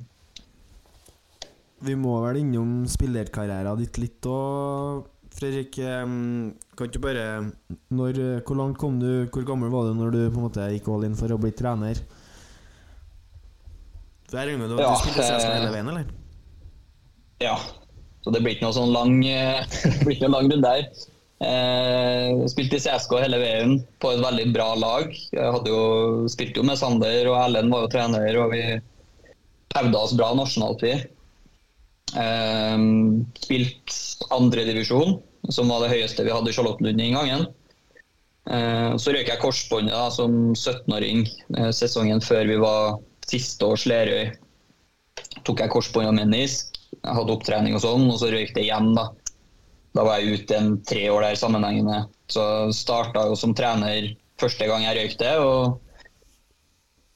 Vi må vel innom spillerkarrieren ditt litt òg, Fredrik. Kan ikke bare når, Hvor langt kom du Hvor gammel var du når du på en måte gikk all in for å bli trener? Så Jeg regner du, Ja, du spilte CSK hele veien, eller? Ja. Så det blir ikke noe sånn lang, lang runde der. Eh, spilte i CSK hele veien på et veldig bra lag. Jeg jo, spilte jo med Sander, og Erlend var jo trener, og vi hevda oss bra nasjonalt, vi. Eh, spilt andredivisjon, som var det høyeste vi hadde i Charlottenlund den gangen. Eh, så røyk jeg korsbåndet som 17-åring eh, sesongen før vi var siste års Lerøy. Tok jeg korsbånd og menisk, jeg hadde opptrening og sånn, og så røyk det igjen. Da Da var jeg ute en tre år der sammenhengende. Så starta jo som trener første gang jeg røykte, og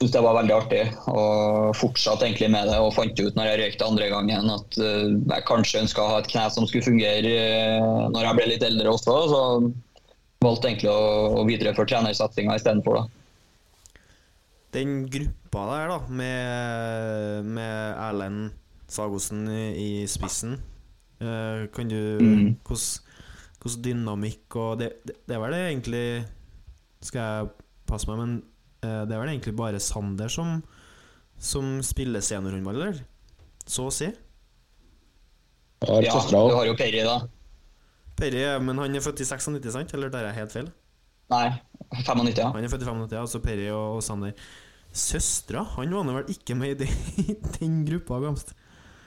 syntes det var veldig artig. Og fortsatte egentlig med det, og fant ut når jeg røykte andre gangen at eh, jeg kanskje ønska å ha et kne som skulle fungere eh, når jeg ble litt eldre også. Så valgte egentlig å, videreføre trenersatsinga istedenfor, da. Den gruppa der, da, med, med Erlend Sagosen i, spissen eh, Kan du Mm. Hvordan dynamikk og det, det, det er vel det egentlig Skal jeg passe meg, men det er vel egentlig bare Sander som Som spiller seniorhåndball, eller? Så å si. Ja, du har jo Perry, da. Perry, men han er født i 96, sant? Eller tar jeg helt feil? Nei, 95, ja. Han er født i 95, altså Perry og, og Sander. Søstera, han var nå vel ikke med i den, den gruppa, Gamst?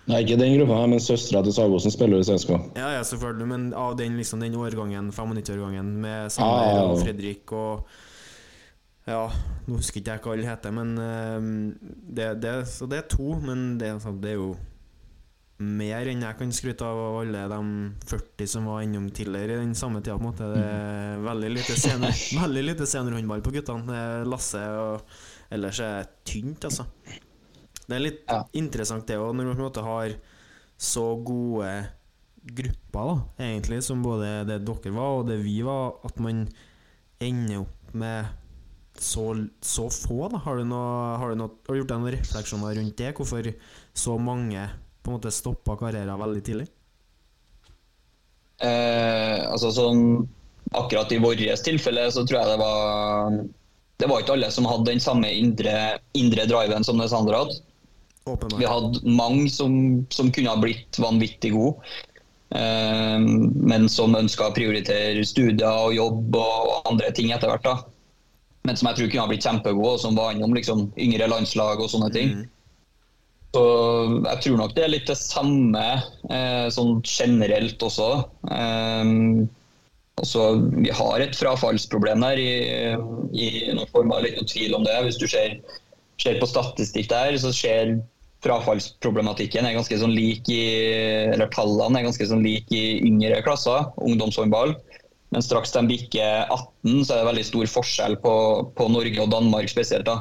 Nei, ikke den gruppa, men søstera til Sagosen spiller i CSK. Ja, ja, selvfølgelig, men av den, liksom, den årgangen, 95-årgangen, med Sander Ah. og Fredrik og Ja, nå husker ikke jeg hva alle heter, men ehm, det, det, Så det er to, men det, sånn- det er jo mer enn jeg kan skryte av av alle de 40 som var innom tidligere i den samme tida. på en måte Det er veldig lite senere, Veldig lite seniorhåndball på guttene. Lasse og Ellers er tynt, altså. Det er litt Ja. interessant det òg, når man på en måte har så gode grupper, da, egentlig, som både det dere var og det vi var, at man ender opp med så, så få, da. Har du, noe, har, du noe, har du gjort deg noen refleksjoner rundt det? Hvorfor så mange på en måte stoppa karrieren veldig tidlig? Eh, altså sånn Akkurat i vårt tilfelle så tror jeg det var Det var ikke alle som hadde den samme indre, indre driven som det Sander hadde. Vi hadde mange som, som kunne ha blitt vanvittig gode, eh, men som ønska å prioritere studier og jobb og andre ting etter hvert. da. Men som jeg tror kunne ha blitt kjempegod, og som var innom liksom, yngre landslag og sånne ting. Mm. Så jeg tror nok det er litt det samme eh, sånn generelt også. Eh, også, vi har et frafallsproblem der i, i noen form av litt tvil om det. Hvis du ser, ser på statistikk der, så ser frafallsproblematikken er ganske sånn lik i Eller tallene er ganske sånn lik i yngre klasser, ungdomshåndball. Men straks de bikker 18, så er det veldig stor forskjell på, på Norge og Danmark spesielt. da.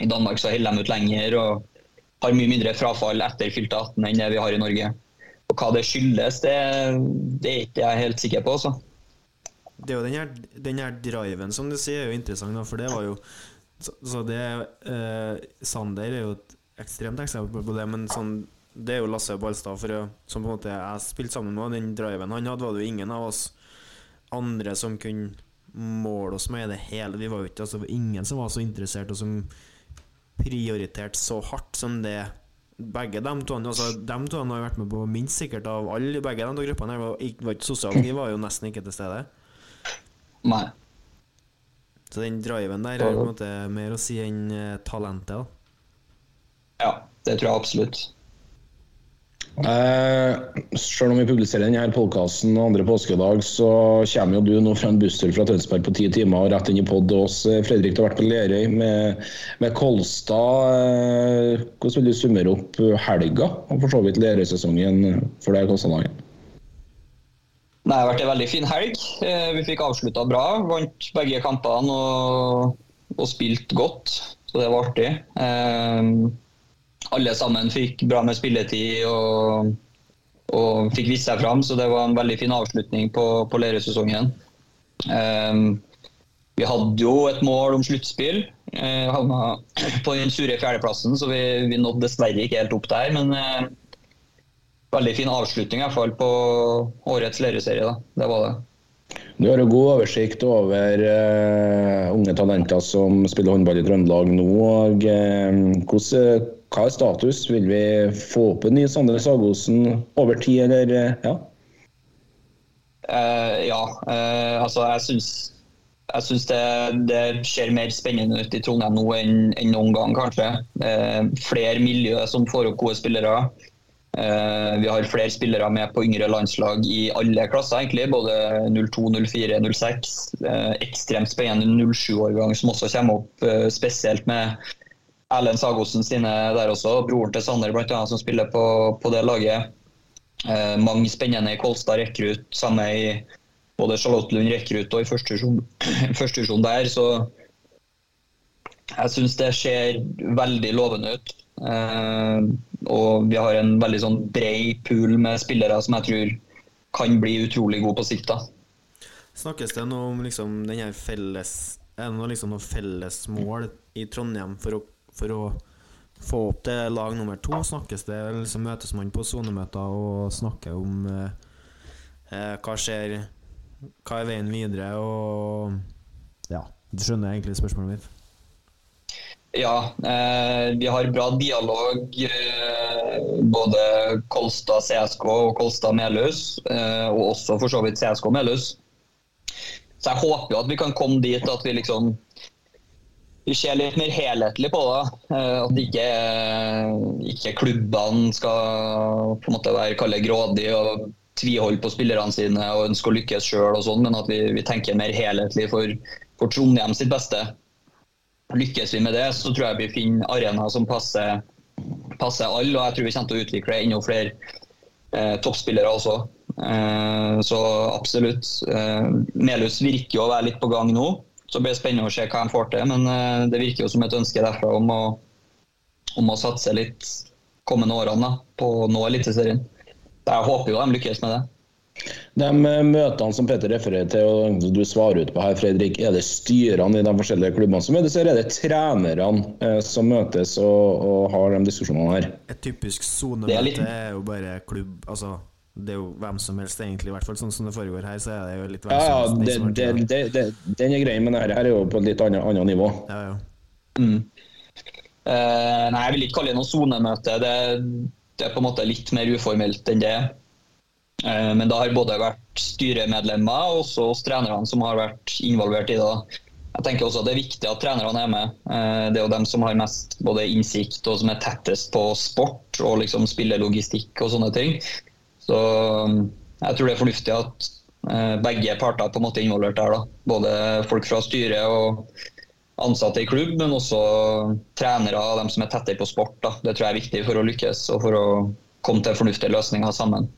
I Danmark så holder de ut lenger og har mye mindre frafall etter fylte 18 enn det vi har i Norge. Og Hva det skyldes, det, det er ikke jeg helt sikker på. Så. Det er jo den her, den her driven som du sier, er jo interessant, da, for det var jo Så, så det eh, Sander er jo et ekstremt eksempel på det, men sånn det er jo Lasse Ballstad, for som på en måte jeg spilte sammen med. Den driven han hadde, var det jo ingen av oss andre som kunne måle oss med det hele. Vi var jo ikke, altså, ingen som var så interessert og som prioriterte så hardt som det begge de to, altså, dem to har vært med på minst sikkert av alle begge de to gruppene. Var var ikke Sosialt liv var jo nesten ikke til stede. Nei. Så den driven der har på en måte mer å si enn eh, talentet. da Ja, det tror jeg absolutt. Eh, selv om vi publiserer denne podkasten andre påskedag, så kommer jo du nå fra en busstur fra Tønsberg på ti timer og rett inn i pod til oss. Eh, Fredrik, du har vært på Lerøy med, med Kolstad. Eh, hvordan vil du summere opp helga, og for så vidt Lerøy-sesongen for deg, Kolstad-laget? Nei, Det har vært en veldig fin helg. Eh, Vi fikk avslutta bra. Vant begge kampene og, og spilt godt, så det var artig. Eh, Alle sammen fikk bra med spilletid og, og fikk vist seg fram, så det var en veldig fin avslutning på, på Lerøy-sesongen. Eh, Vi hadde jo et mål om sluttspill. Eh, Havna på den sure fjerdeplassen, så vi, vi nådde dessverre ikke helt opp der. Men eh, veldig fin avslutning i hvert fall på årets Lerøy-serie. Det var det. Du har jo god oversikt over uh, unge talenter som spiller håndball i Trøndelag nå. og uh, hvordan, Hva er status? Vil vi få opp en ny Sander Sagosen over tid, eller? eh, ja? Uh, ja, Uh, altså jeg syns, jeg syns det, det ser mer spennende ut i Trondheim nå enn, enn noen gang, kanskje. Uh, flere miljøer som får opp gode spillere. Vi har flere spillere med på yngre landslag i alle klasser, egentlig. Både 02, 04, 06. Eh, ekstremt spennende 07-årgang som også kommer opp, spesielt med Erlend Sagosen sine der også. Broren til Sander annet, som spiller på, på det laget. Eh, mange spennende i Kolstad rekrutt, samme i både Charlottenlund rekrutt og i første divisjon- der. Så jeg syns det ser veldig lovende ut. Eh, og vi har en veldig sånn bred pool med spillere som jeg tror kan bli utrolig gode på sikt. da. Snakkes det noe om liksom den felles Er det noe liksom noe felles mål i Trondheim for å, for å få opp til lag nummer to? Snakkes det liksom Møtes man på sonemøter og snakker om eh, eh, hva skjer Hva er veien videre, og Ja, du skjønner egentlig spørsmålet mitt? Ja, eh, vi har bra dialog. Eh, både Kolstad CSK og Kolstad Melhus. Eh, og også for så vidt CSK Melhus. Så jeg håper jo at vi kan komme dit at vi liksom vi ser litt mer helhetlig på det. Eh, at ikke, ikke klubbene skal på en måte være kalle grådige og tviholde på spillerne sine og ønske å lykkes sjøl, sånn, men at vi, vi tenker mer helhetlig for, for Trondheim sitt beste. Lykkes vi med det, så tror jeg vi finner arenaer som passer, passer alle. Og jeg tror vi kommer til å utvikle enda flere eh, toppspillere også. Eh, så absolutt. Eh, Melhus virker å være litt på gang nå. Så blir det spennende å se hva de får til. Men eh, det virker jo som et ønske derfra om å, om å satse litt kommende årene da, på å nå Eliteserien. Jeg håper jo de lykkes med det. De eh, møtene som Petter refererer til, og du svarer ut på her, Fredrik, er det styrene i de forskjellige klubbene som møtes, eller er det trenerne eh, som møtes og, og har de diskusjonene her? Et typisk sonemøte er litt- er jo bare klubb Altså, det er jo hvem som helst, egentlig. I hvert fall sånn som det foregår her, så er det jo litt hvem Ja, ja, som helst. det, har det, det, det, den er grei, men dette her er jo på et litt annet, annet nivå. Ja, ja. Mm. Uh, nei, jeg vil ikke kalle det noe sonemøte. Det, det er på en måte litt mer uformelt enn det. Uh, men det har både vært styremedlemmer og også oss trenerne som har vært involvert i det. Jeg tenker også at Det er viktig at trenerne er med. Eh, det er jo dem som har mest både innsikt og som er tettest på sport og liksom spillelogistikk og sånne ting. Så mm, jeg tror det er fornuftig at eh, begge parter på en måte er involvert der. da. Både folk fra styret og ansatte i klubb, men også trenere og dem som er tettere på sport. Da. Det tror jeg er viktig for å lykkes og for å komme til fornuftige løsninger sammen.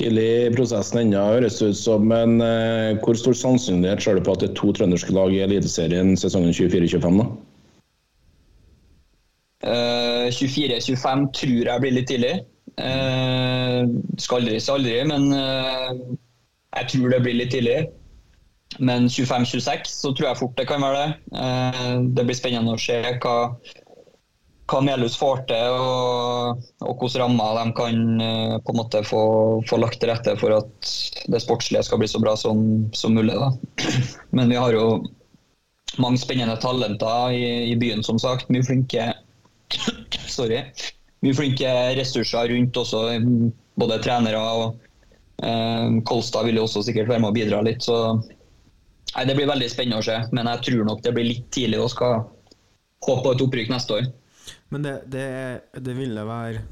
Tidlig i prosessen ennå, høres ut som. Men eh, hvor stor sannsynlighet ser du på at det er to trønderske lag i Eliteserien sesongen 24-25? da? Eh, 24-25 tror jeg blir litt tidlig. Eh, skal aldri si aldri, men eh, jeg tror det blir litt tidlig. Men 25-26 så tror jeg fort det kan være det. Eh, det blir spennende å se hva, hva Melhus får til, og, og hvilke rammer de kan eh, på en måte få, få lagt til rette for at det sportslige skal bli så bra som, som mulig. Da. Men vi har jo mange spennende talenter i, i byen, som sagt. Mye flinke Sorry. Mye flinke ressurser rundt også, både trenere og eh, Kolstad vil jo også sikkert være med å bidra litt. så nei, Det blir veldig spennende å se, men jeg tror nok det blir litt tidlig å skal håpe på et opprykk neste år. Men det, det, det ville være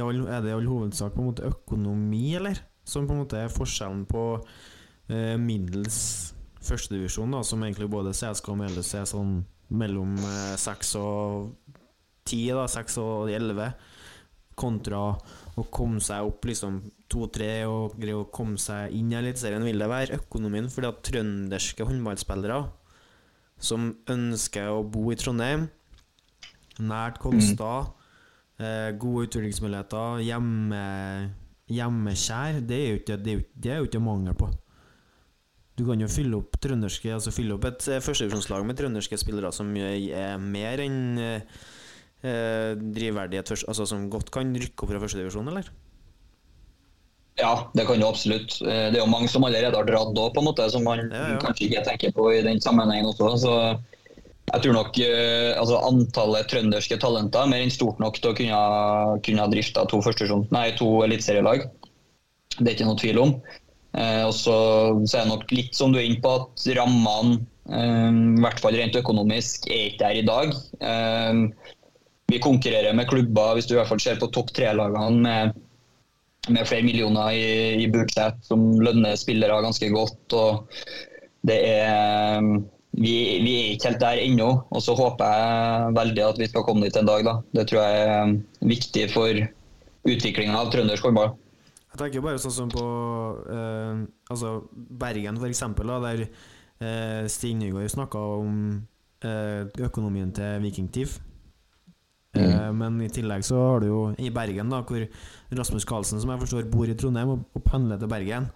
all, Er det i all hovedsak på en måte økonomi, eller? Som på en måte er forskjellen på eh, middels førstedivisjon, som egentlig både CSK og Melhus er sånn mellom eh, og 10, da, 6 og 11, kontra å komme seg opp liksom 2-3 og greie å komme seg inn i Eliteserien, vil det være økonomien. Fordi at trønderske håndballspillere som ønsker å bo i Trondheim, nært Kolstad, eh, gode utviklingsmuligheter, hjemme, hjemmekjær, det er jo ikke, det det ikke mangel på. Du kan jo fylle opp trønderske Altså fylle opp et eh, førstedivisjonslag med trønderske spillere som er mer enn eh, eh, drivverdighet først, altså som godt kan rykke opp fra førstedivisjon, eller? Ja, det kan du absolutt. Eh, Det er jo mange som allerede har dratt òg, på en måte, som man Ja, ja. kanskje ikke tenker på i den sammenhengen også. Så jeg tror nok eh, altså, antallet trønderske talenter er mer enn stort nok til å kunne, kunne drifte to, nei, to eliteserielag. Det er ikke noe tvil om. Eh, og så, så er det nok litt som du er inne på, at rammene, eh, i hvert fall rent økonomisk, er ikke der i dag. Eh, vi konkurrerer med klubber, hvis du i hvert fall ser på topp tre-lagene, med, med flere millioner i, i budsjett, som lønner spillere ganske godt. og det er vi, vi er ikke helt der ennå, og så håper jeg veldig at vi skal komme dit en dag. da. Det tror jeg er viktig for utviklinga av trøndersk håndball. Jeg tenker bare sånn som på eh, altså Bergen, for eksempel, da, der eh, Stig Nygaard snakka om eh, økonomien til Vikingtiv. Eh, men i tillegg så har du jo i Bergen, da, hvor Rasmus Karlsen, som jeg forstår, bor i Trondheim og, og pendler til Bergen.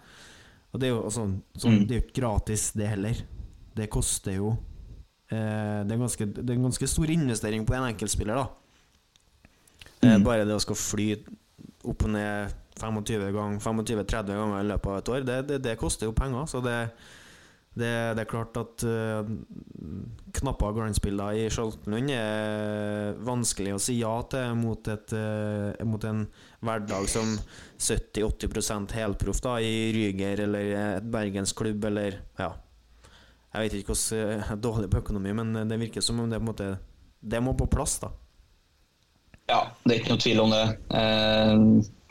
Og det er jo altså, sånn, det er jo ikke gratis, det heller. Det koster jo eh, det, er ganske, det er en ganske stor investering på en enkeltspiller, da. Eh, bare det å skal fly opp og ned 25 ganger 25-30 ganger i løpet av et år, det, det, det koster jo penger. Så det, det, det er klart at uh, knapper glansbilder i Skjoltenlund er vanskelig å si ja til mot, et, uh, mot en hverdag som 70-80 helproff da, i Ryger eller et bergensklubb eller ja. Jeg vet ikke hvordan uh, dårlig på økonomi, men det virker som om det måte Det må på plass, da. Ja, det er ikke noe tvil om det. Eh,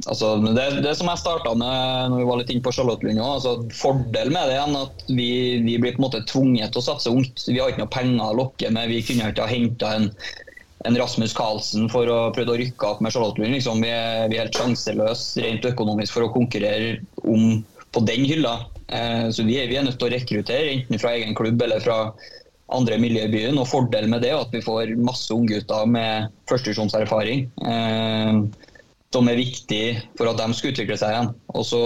altså, det, det som jeg starta med når vi var litt inne på Charlottenlund òg, altså, fordelen med det er at vi, vi blir på en måte tvunget til å satse ungt. Vi har ikke noe penger å lokke med. Vi kunne ikke ha henta en, en Rasmus Karlsen for å prøve å rykke opp med Charlottenlund. Liksom. Vi, er, vi er helt sjanseløse rent økonomisk for å konkurrere om på den hylla. Eh, så vi vi er nødt til å rekruttere, enten fra egen klubb eller fra andre miljø i byen. Og fordelen med det er at vi får masse unggutter med førstevisjonserfaring. Eh, som er viktig for at de skal utvikle seg igjen. Og så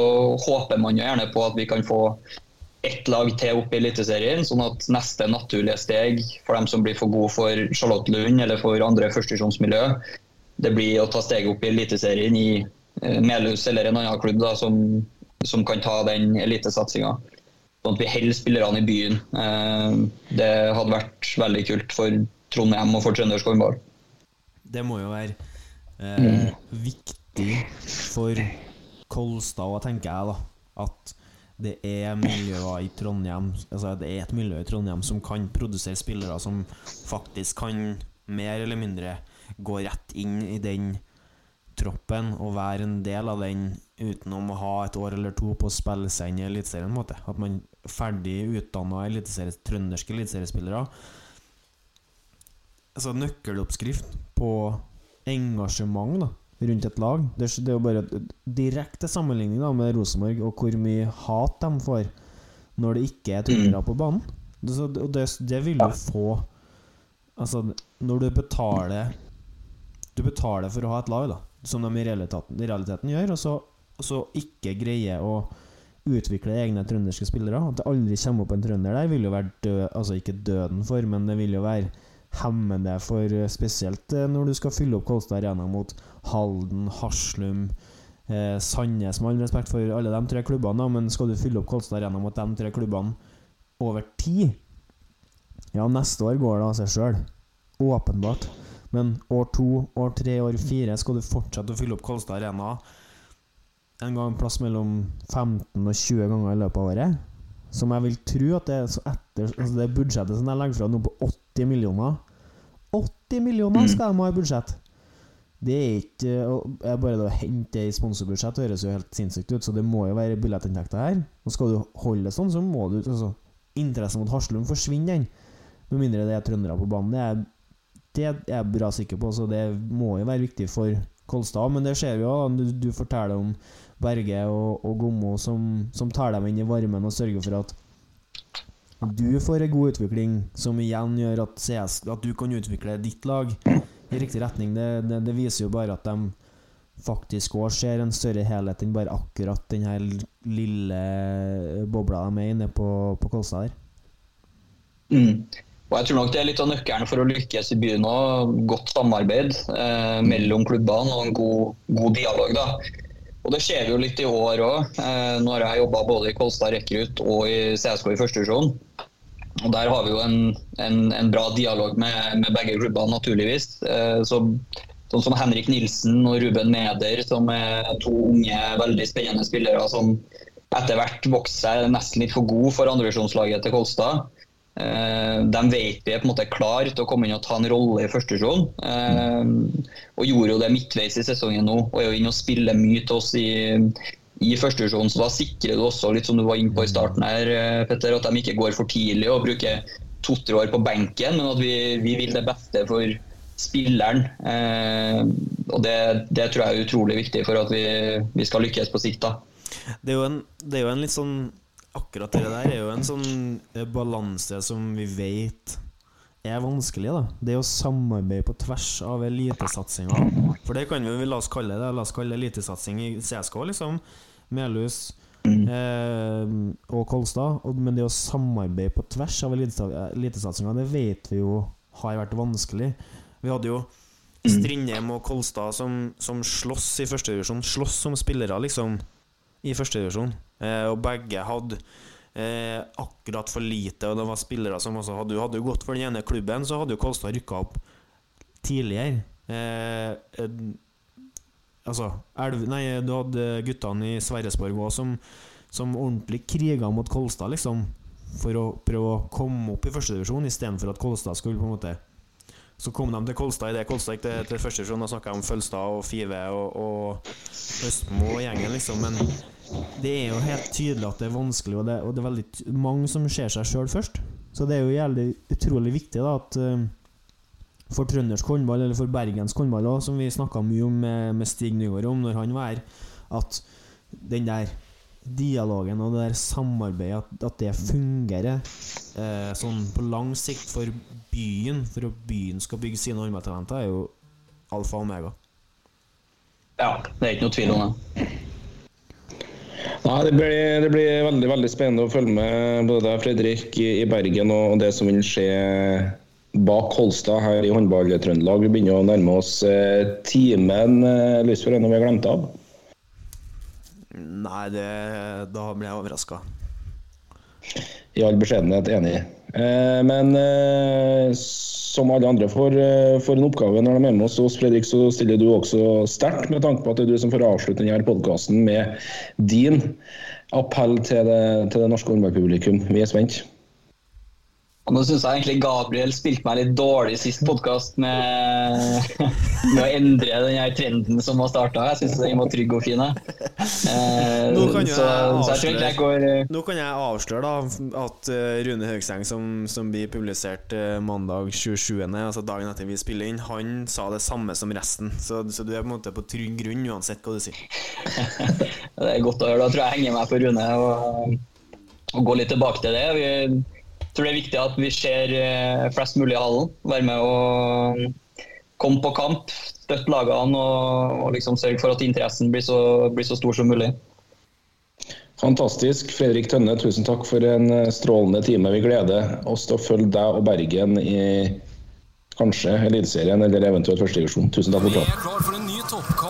håper man jo gjerne på at vi kan få ett lag til opp i Eliteserien, sånn at neste naturlige steg for dem som blir for gode for Charlotte Lund eller for andre førstevisjonsmiljø, det blir å ta steget opp i Eliteserien i eh, Melhus eller en annen klubb da, som, som kan ta den elitesatsinga. Sånn at vi holder spillerne i byen. Eh, Det hadde vært veldig kult for Trondheim og for trøndersk håndball. Det må jo være eh, viktig for Kolstad tenker jeg, da. At det er miljøer i Trondheim Altså det er et miljø i Trondheim som kan produsere spillere som faktisk kan mer eller mindre gå rett inn i den troppen og være en del av den utenom å ha et år eller to på å spille seg inn i Eliteserien. At man er ferdig utdanna trønderske eliteseriespillere altså nøkkeloppskrift på engasjement da, rundt et lag. Det er, jo bare direkte sammenligning da, med Rosenborg og hvor mye hat de får når det ikke er trøndere på banen. Så, og det, det vil du få Altså, når du betaler Du betaler for å ha et lag, da, som de i realiteten, i realiteten gjør, og så, så ikke greier å utvikle egne trønderske spillere. At det aldri kommer opp en trønder der, vil jo være død, altså ikke døden for, men det vil jo være hemmende for eh, spesielt eh, når du skal fylle opp Kolstad Arena mot Halden, Haslum, eh, Sandnes, med all respekt for alle de tre klubbene, men skal du fylle opp Kolstad Arena mot de tre klubbene over tid Ja, neste år går det av seg sjøl. Åpenbart. Men år to, år tre, år fire skal du fortsette å fylle opp Kolstad Arena en gang plass mellom 15 og 20 ganger i løpet av året. Som jeg vil tro at det er så etter altså Det budsjettet som jeg legger fra nå på 80 millioner 80 millioner skal de ha i budsjett! Det er ikke jeg Bare det å hente det i sponsorbudsjett høres jo helt sinnssykt ut, så det må jo være billettinntekter her. Og skal du holde det sånn, så må du altså, Interessen mot Haslum forsvinner, den. Med mindre det er trøndere på banen. Det er, det er jeg bra sikker på, så det må jo være viktig for Kolstad. Men det ser vi jo. Du, du forteller om Berge og, og Gommo som, som tar dem inn i varmen og sørger for at du får en god utvikling, som igjen gjør at, CS, at du kan utvikle ditt lag i riktig retning. Det, det, det viser jo bare at de faktisk òg ser en større helhet enn bare akkurat den her lille bobla de er inne på, på Kolstad her. Mm. Og jeg tror nok det er litt av nøkkelen for å lykkes i byen òg. Godt samarbeid eh, mellom klubbene og en god, god dialog. da. Og Det skjer jo litt i år òg. Eh, nå har jeg jobba både i Kolstad Rekrutt og i CSK i første divisjon. Og Der har vi jo en, en, en bra dialog med, med, begge klubbene, naturligvis. Eh, så, sånn som Henrik Nilsen og Ruben Meder, som er to unge, veldig spennende spillere som etter hvert vokser seg nesten litt for gode for andrevisjonslaget til Kolstad. Eh, de vet vi er på en måte klar til å komme inn og ta en rolle i første divisjon. Eh, og gjorde jo det midtveis i sesongen nå, og er jo inne og spiller mye til oss i, i første divisjon. Så da sikrer du også, litt som du var inne på i starten her, eh, Petter, at de ikke går for tidlig og bruker to-tre år på benken, men at vi, vi, vil det beste for spilleren. Og det, det, tror jeg er utrolig viktig for at vi, vi skal lykkes på sikt. da. Det er jo en, det er jo en litt sånn akkurat det der er jo en sånn eh, balanse som vi vet er vanskelig. da Det å samarbeide på tvers av elitesatsinga. For det kan vi la oss kalle det. La oss kalle det elitesatsing i CSK, liksom. Melhus eh, og Kolstad. Men det å samarbeide på tvers av elitesatsinga, det vet vi jo har vært vanskelig. Vi hadde jo Strindheim og Kolstad som, som slåss i førstedivisjon. Slåss som spillere, liksom, i førstedivisjon. Eh, og begge hadde eh, akkurat for lite, og det var spillere som også hadde Hadde gått for den ene klubben, så hadde jo Kolstad rykka opp tidligere. Eh, eh, altså elv, Nei, du hadde guttene i Sverresborg òg som, som ordentlig kriga mot Kolstad, liksom. For å prøve å komme opp i førstedivisjon, istedenfor at Kolstad skulle på en måte så kom de til Kolstad idet Kolstad gikk til, til første divisjon. Da snakka jeg om Følstad og Five og, og Østmo og gjengen, liksom. Men det er jo helt tydelig at det er vanskelig, og det, og det er veldig mange som ser seg sjøl først. Så det er jo jævlig utrolig viktig da at uh, for trøndersk håndball, eller for bergensk håndball òg, som vi snakka mye om med, med Stig Nygaard om når han var her, at den der dialogen og det der samarbeidet, at, at det fungerer eh, sånn på lang sikt for byen, for at byen skal bygge sine håndballtalenter, er jo alfa og omega. Ja, det er ikke noe tvil om det. Nei, det blir, det blir, veldig veldig spennende å følge med både Fredrik i, Bergen og det som vil skje bak Holstad her i håndball-Trøndelag. Vi begynner å nærme oss eh, timen. Eh, Lysfjord, er det noe vi har glemt av? Nei, det, da blir jeg overraska. I all beskjedenhet enig. Eh, men eh, som alle andre får, eh, får, en oppgave når de er med oss hos Fredrik, så stiller du også sterkt, med tanke på at det er du som får avslutte denne podkasten med din appell til det, til det norske håndballpublikum. Vi er spent. Nå syns jeg egentlig Gabriel spilte meg litt dårlig sist podkast med, med, å endre den her trenden som har starta. Jeg syns den var trygg og fin. Eh, nå, kan så, så jeg går, uh... nå kan jeg avsløre da at uh, Rune Høgseng, som, som, blir publisert mandag 27., altså dagen etter vi spiller inn, han sa det samme som resten. Så, så, du er på en måte på trygg grunn uansett hva du sier. det er godt å høre. Da tror jeg jeg henger meg på Rune og, og går litt tilbake til det. Vi tror det er viktig at vi ser eh, flest mulig i hallen. Være med og komme på kamp, støtte lagene og, og liksom sørge for at interessen blir så, blir så, stor som mulig. Fantastisk. Fredrik Tønne, tusen takk for en eh, strålende time. Vi gleder oss til å følge deg og Bergen i kanskje Eliteserien eller eventuelt førstedivisjon. Tusen takk for praten.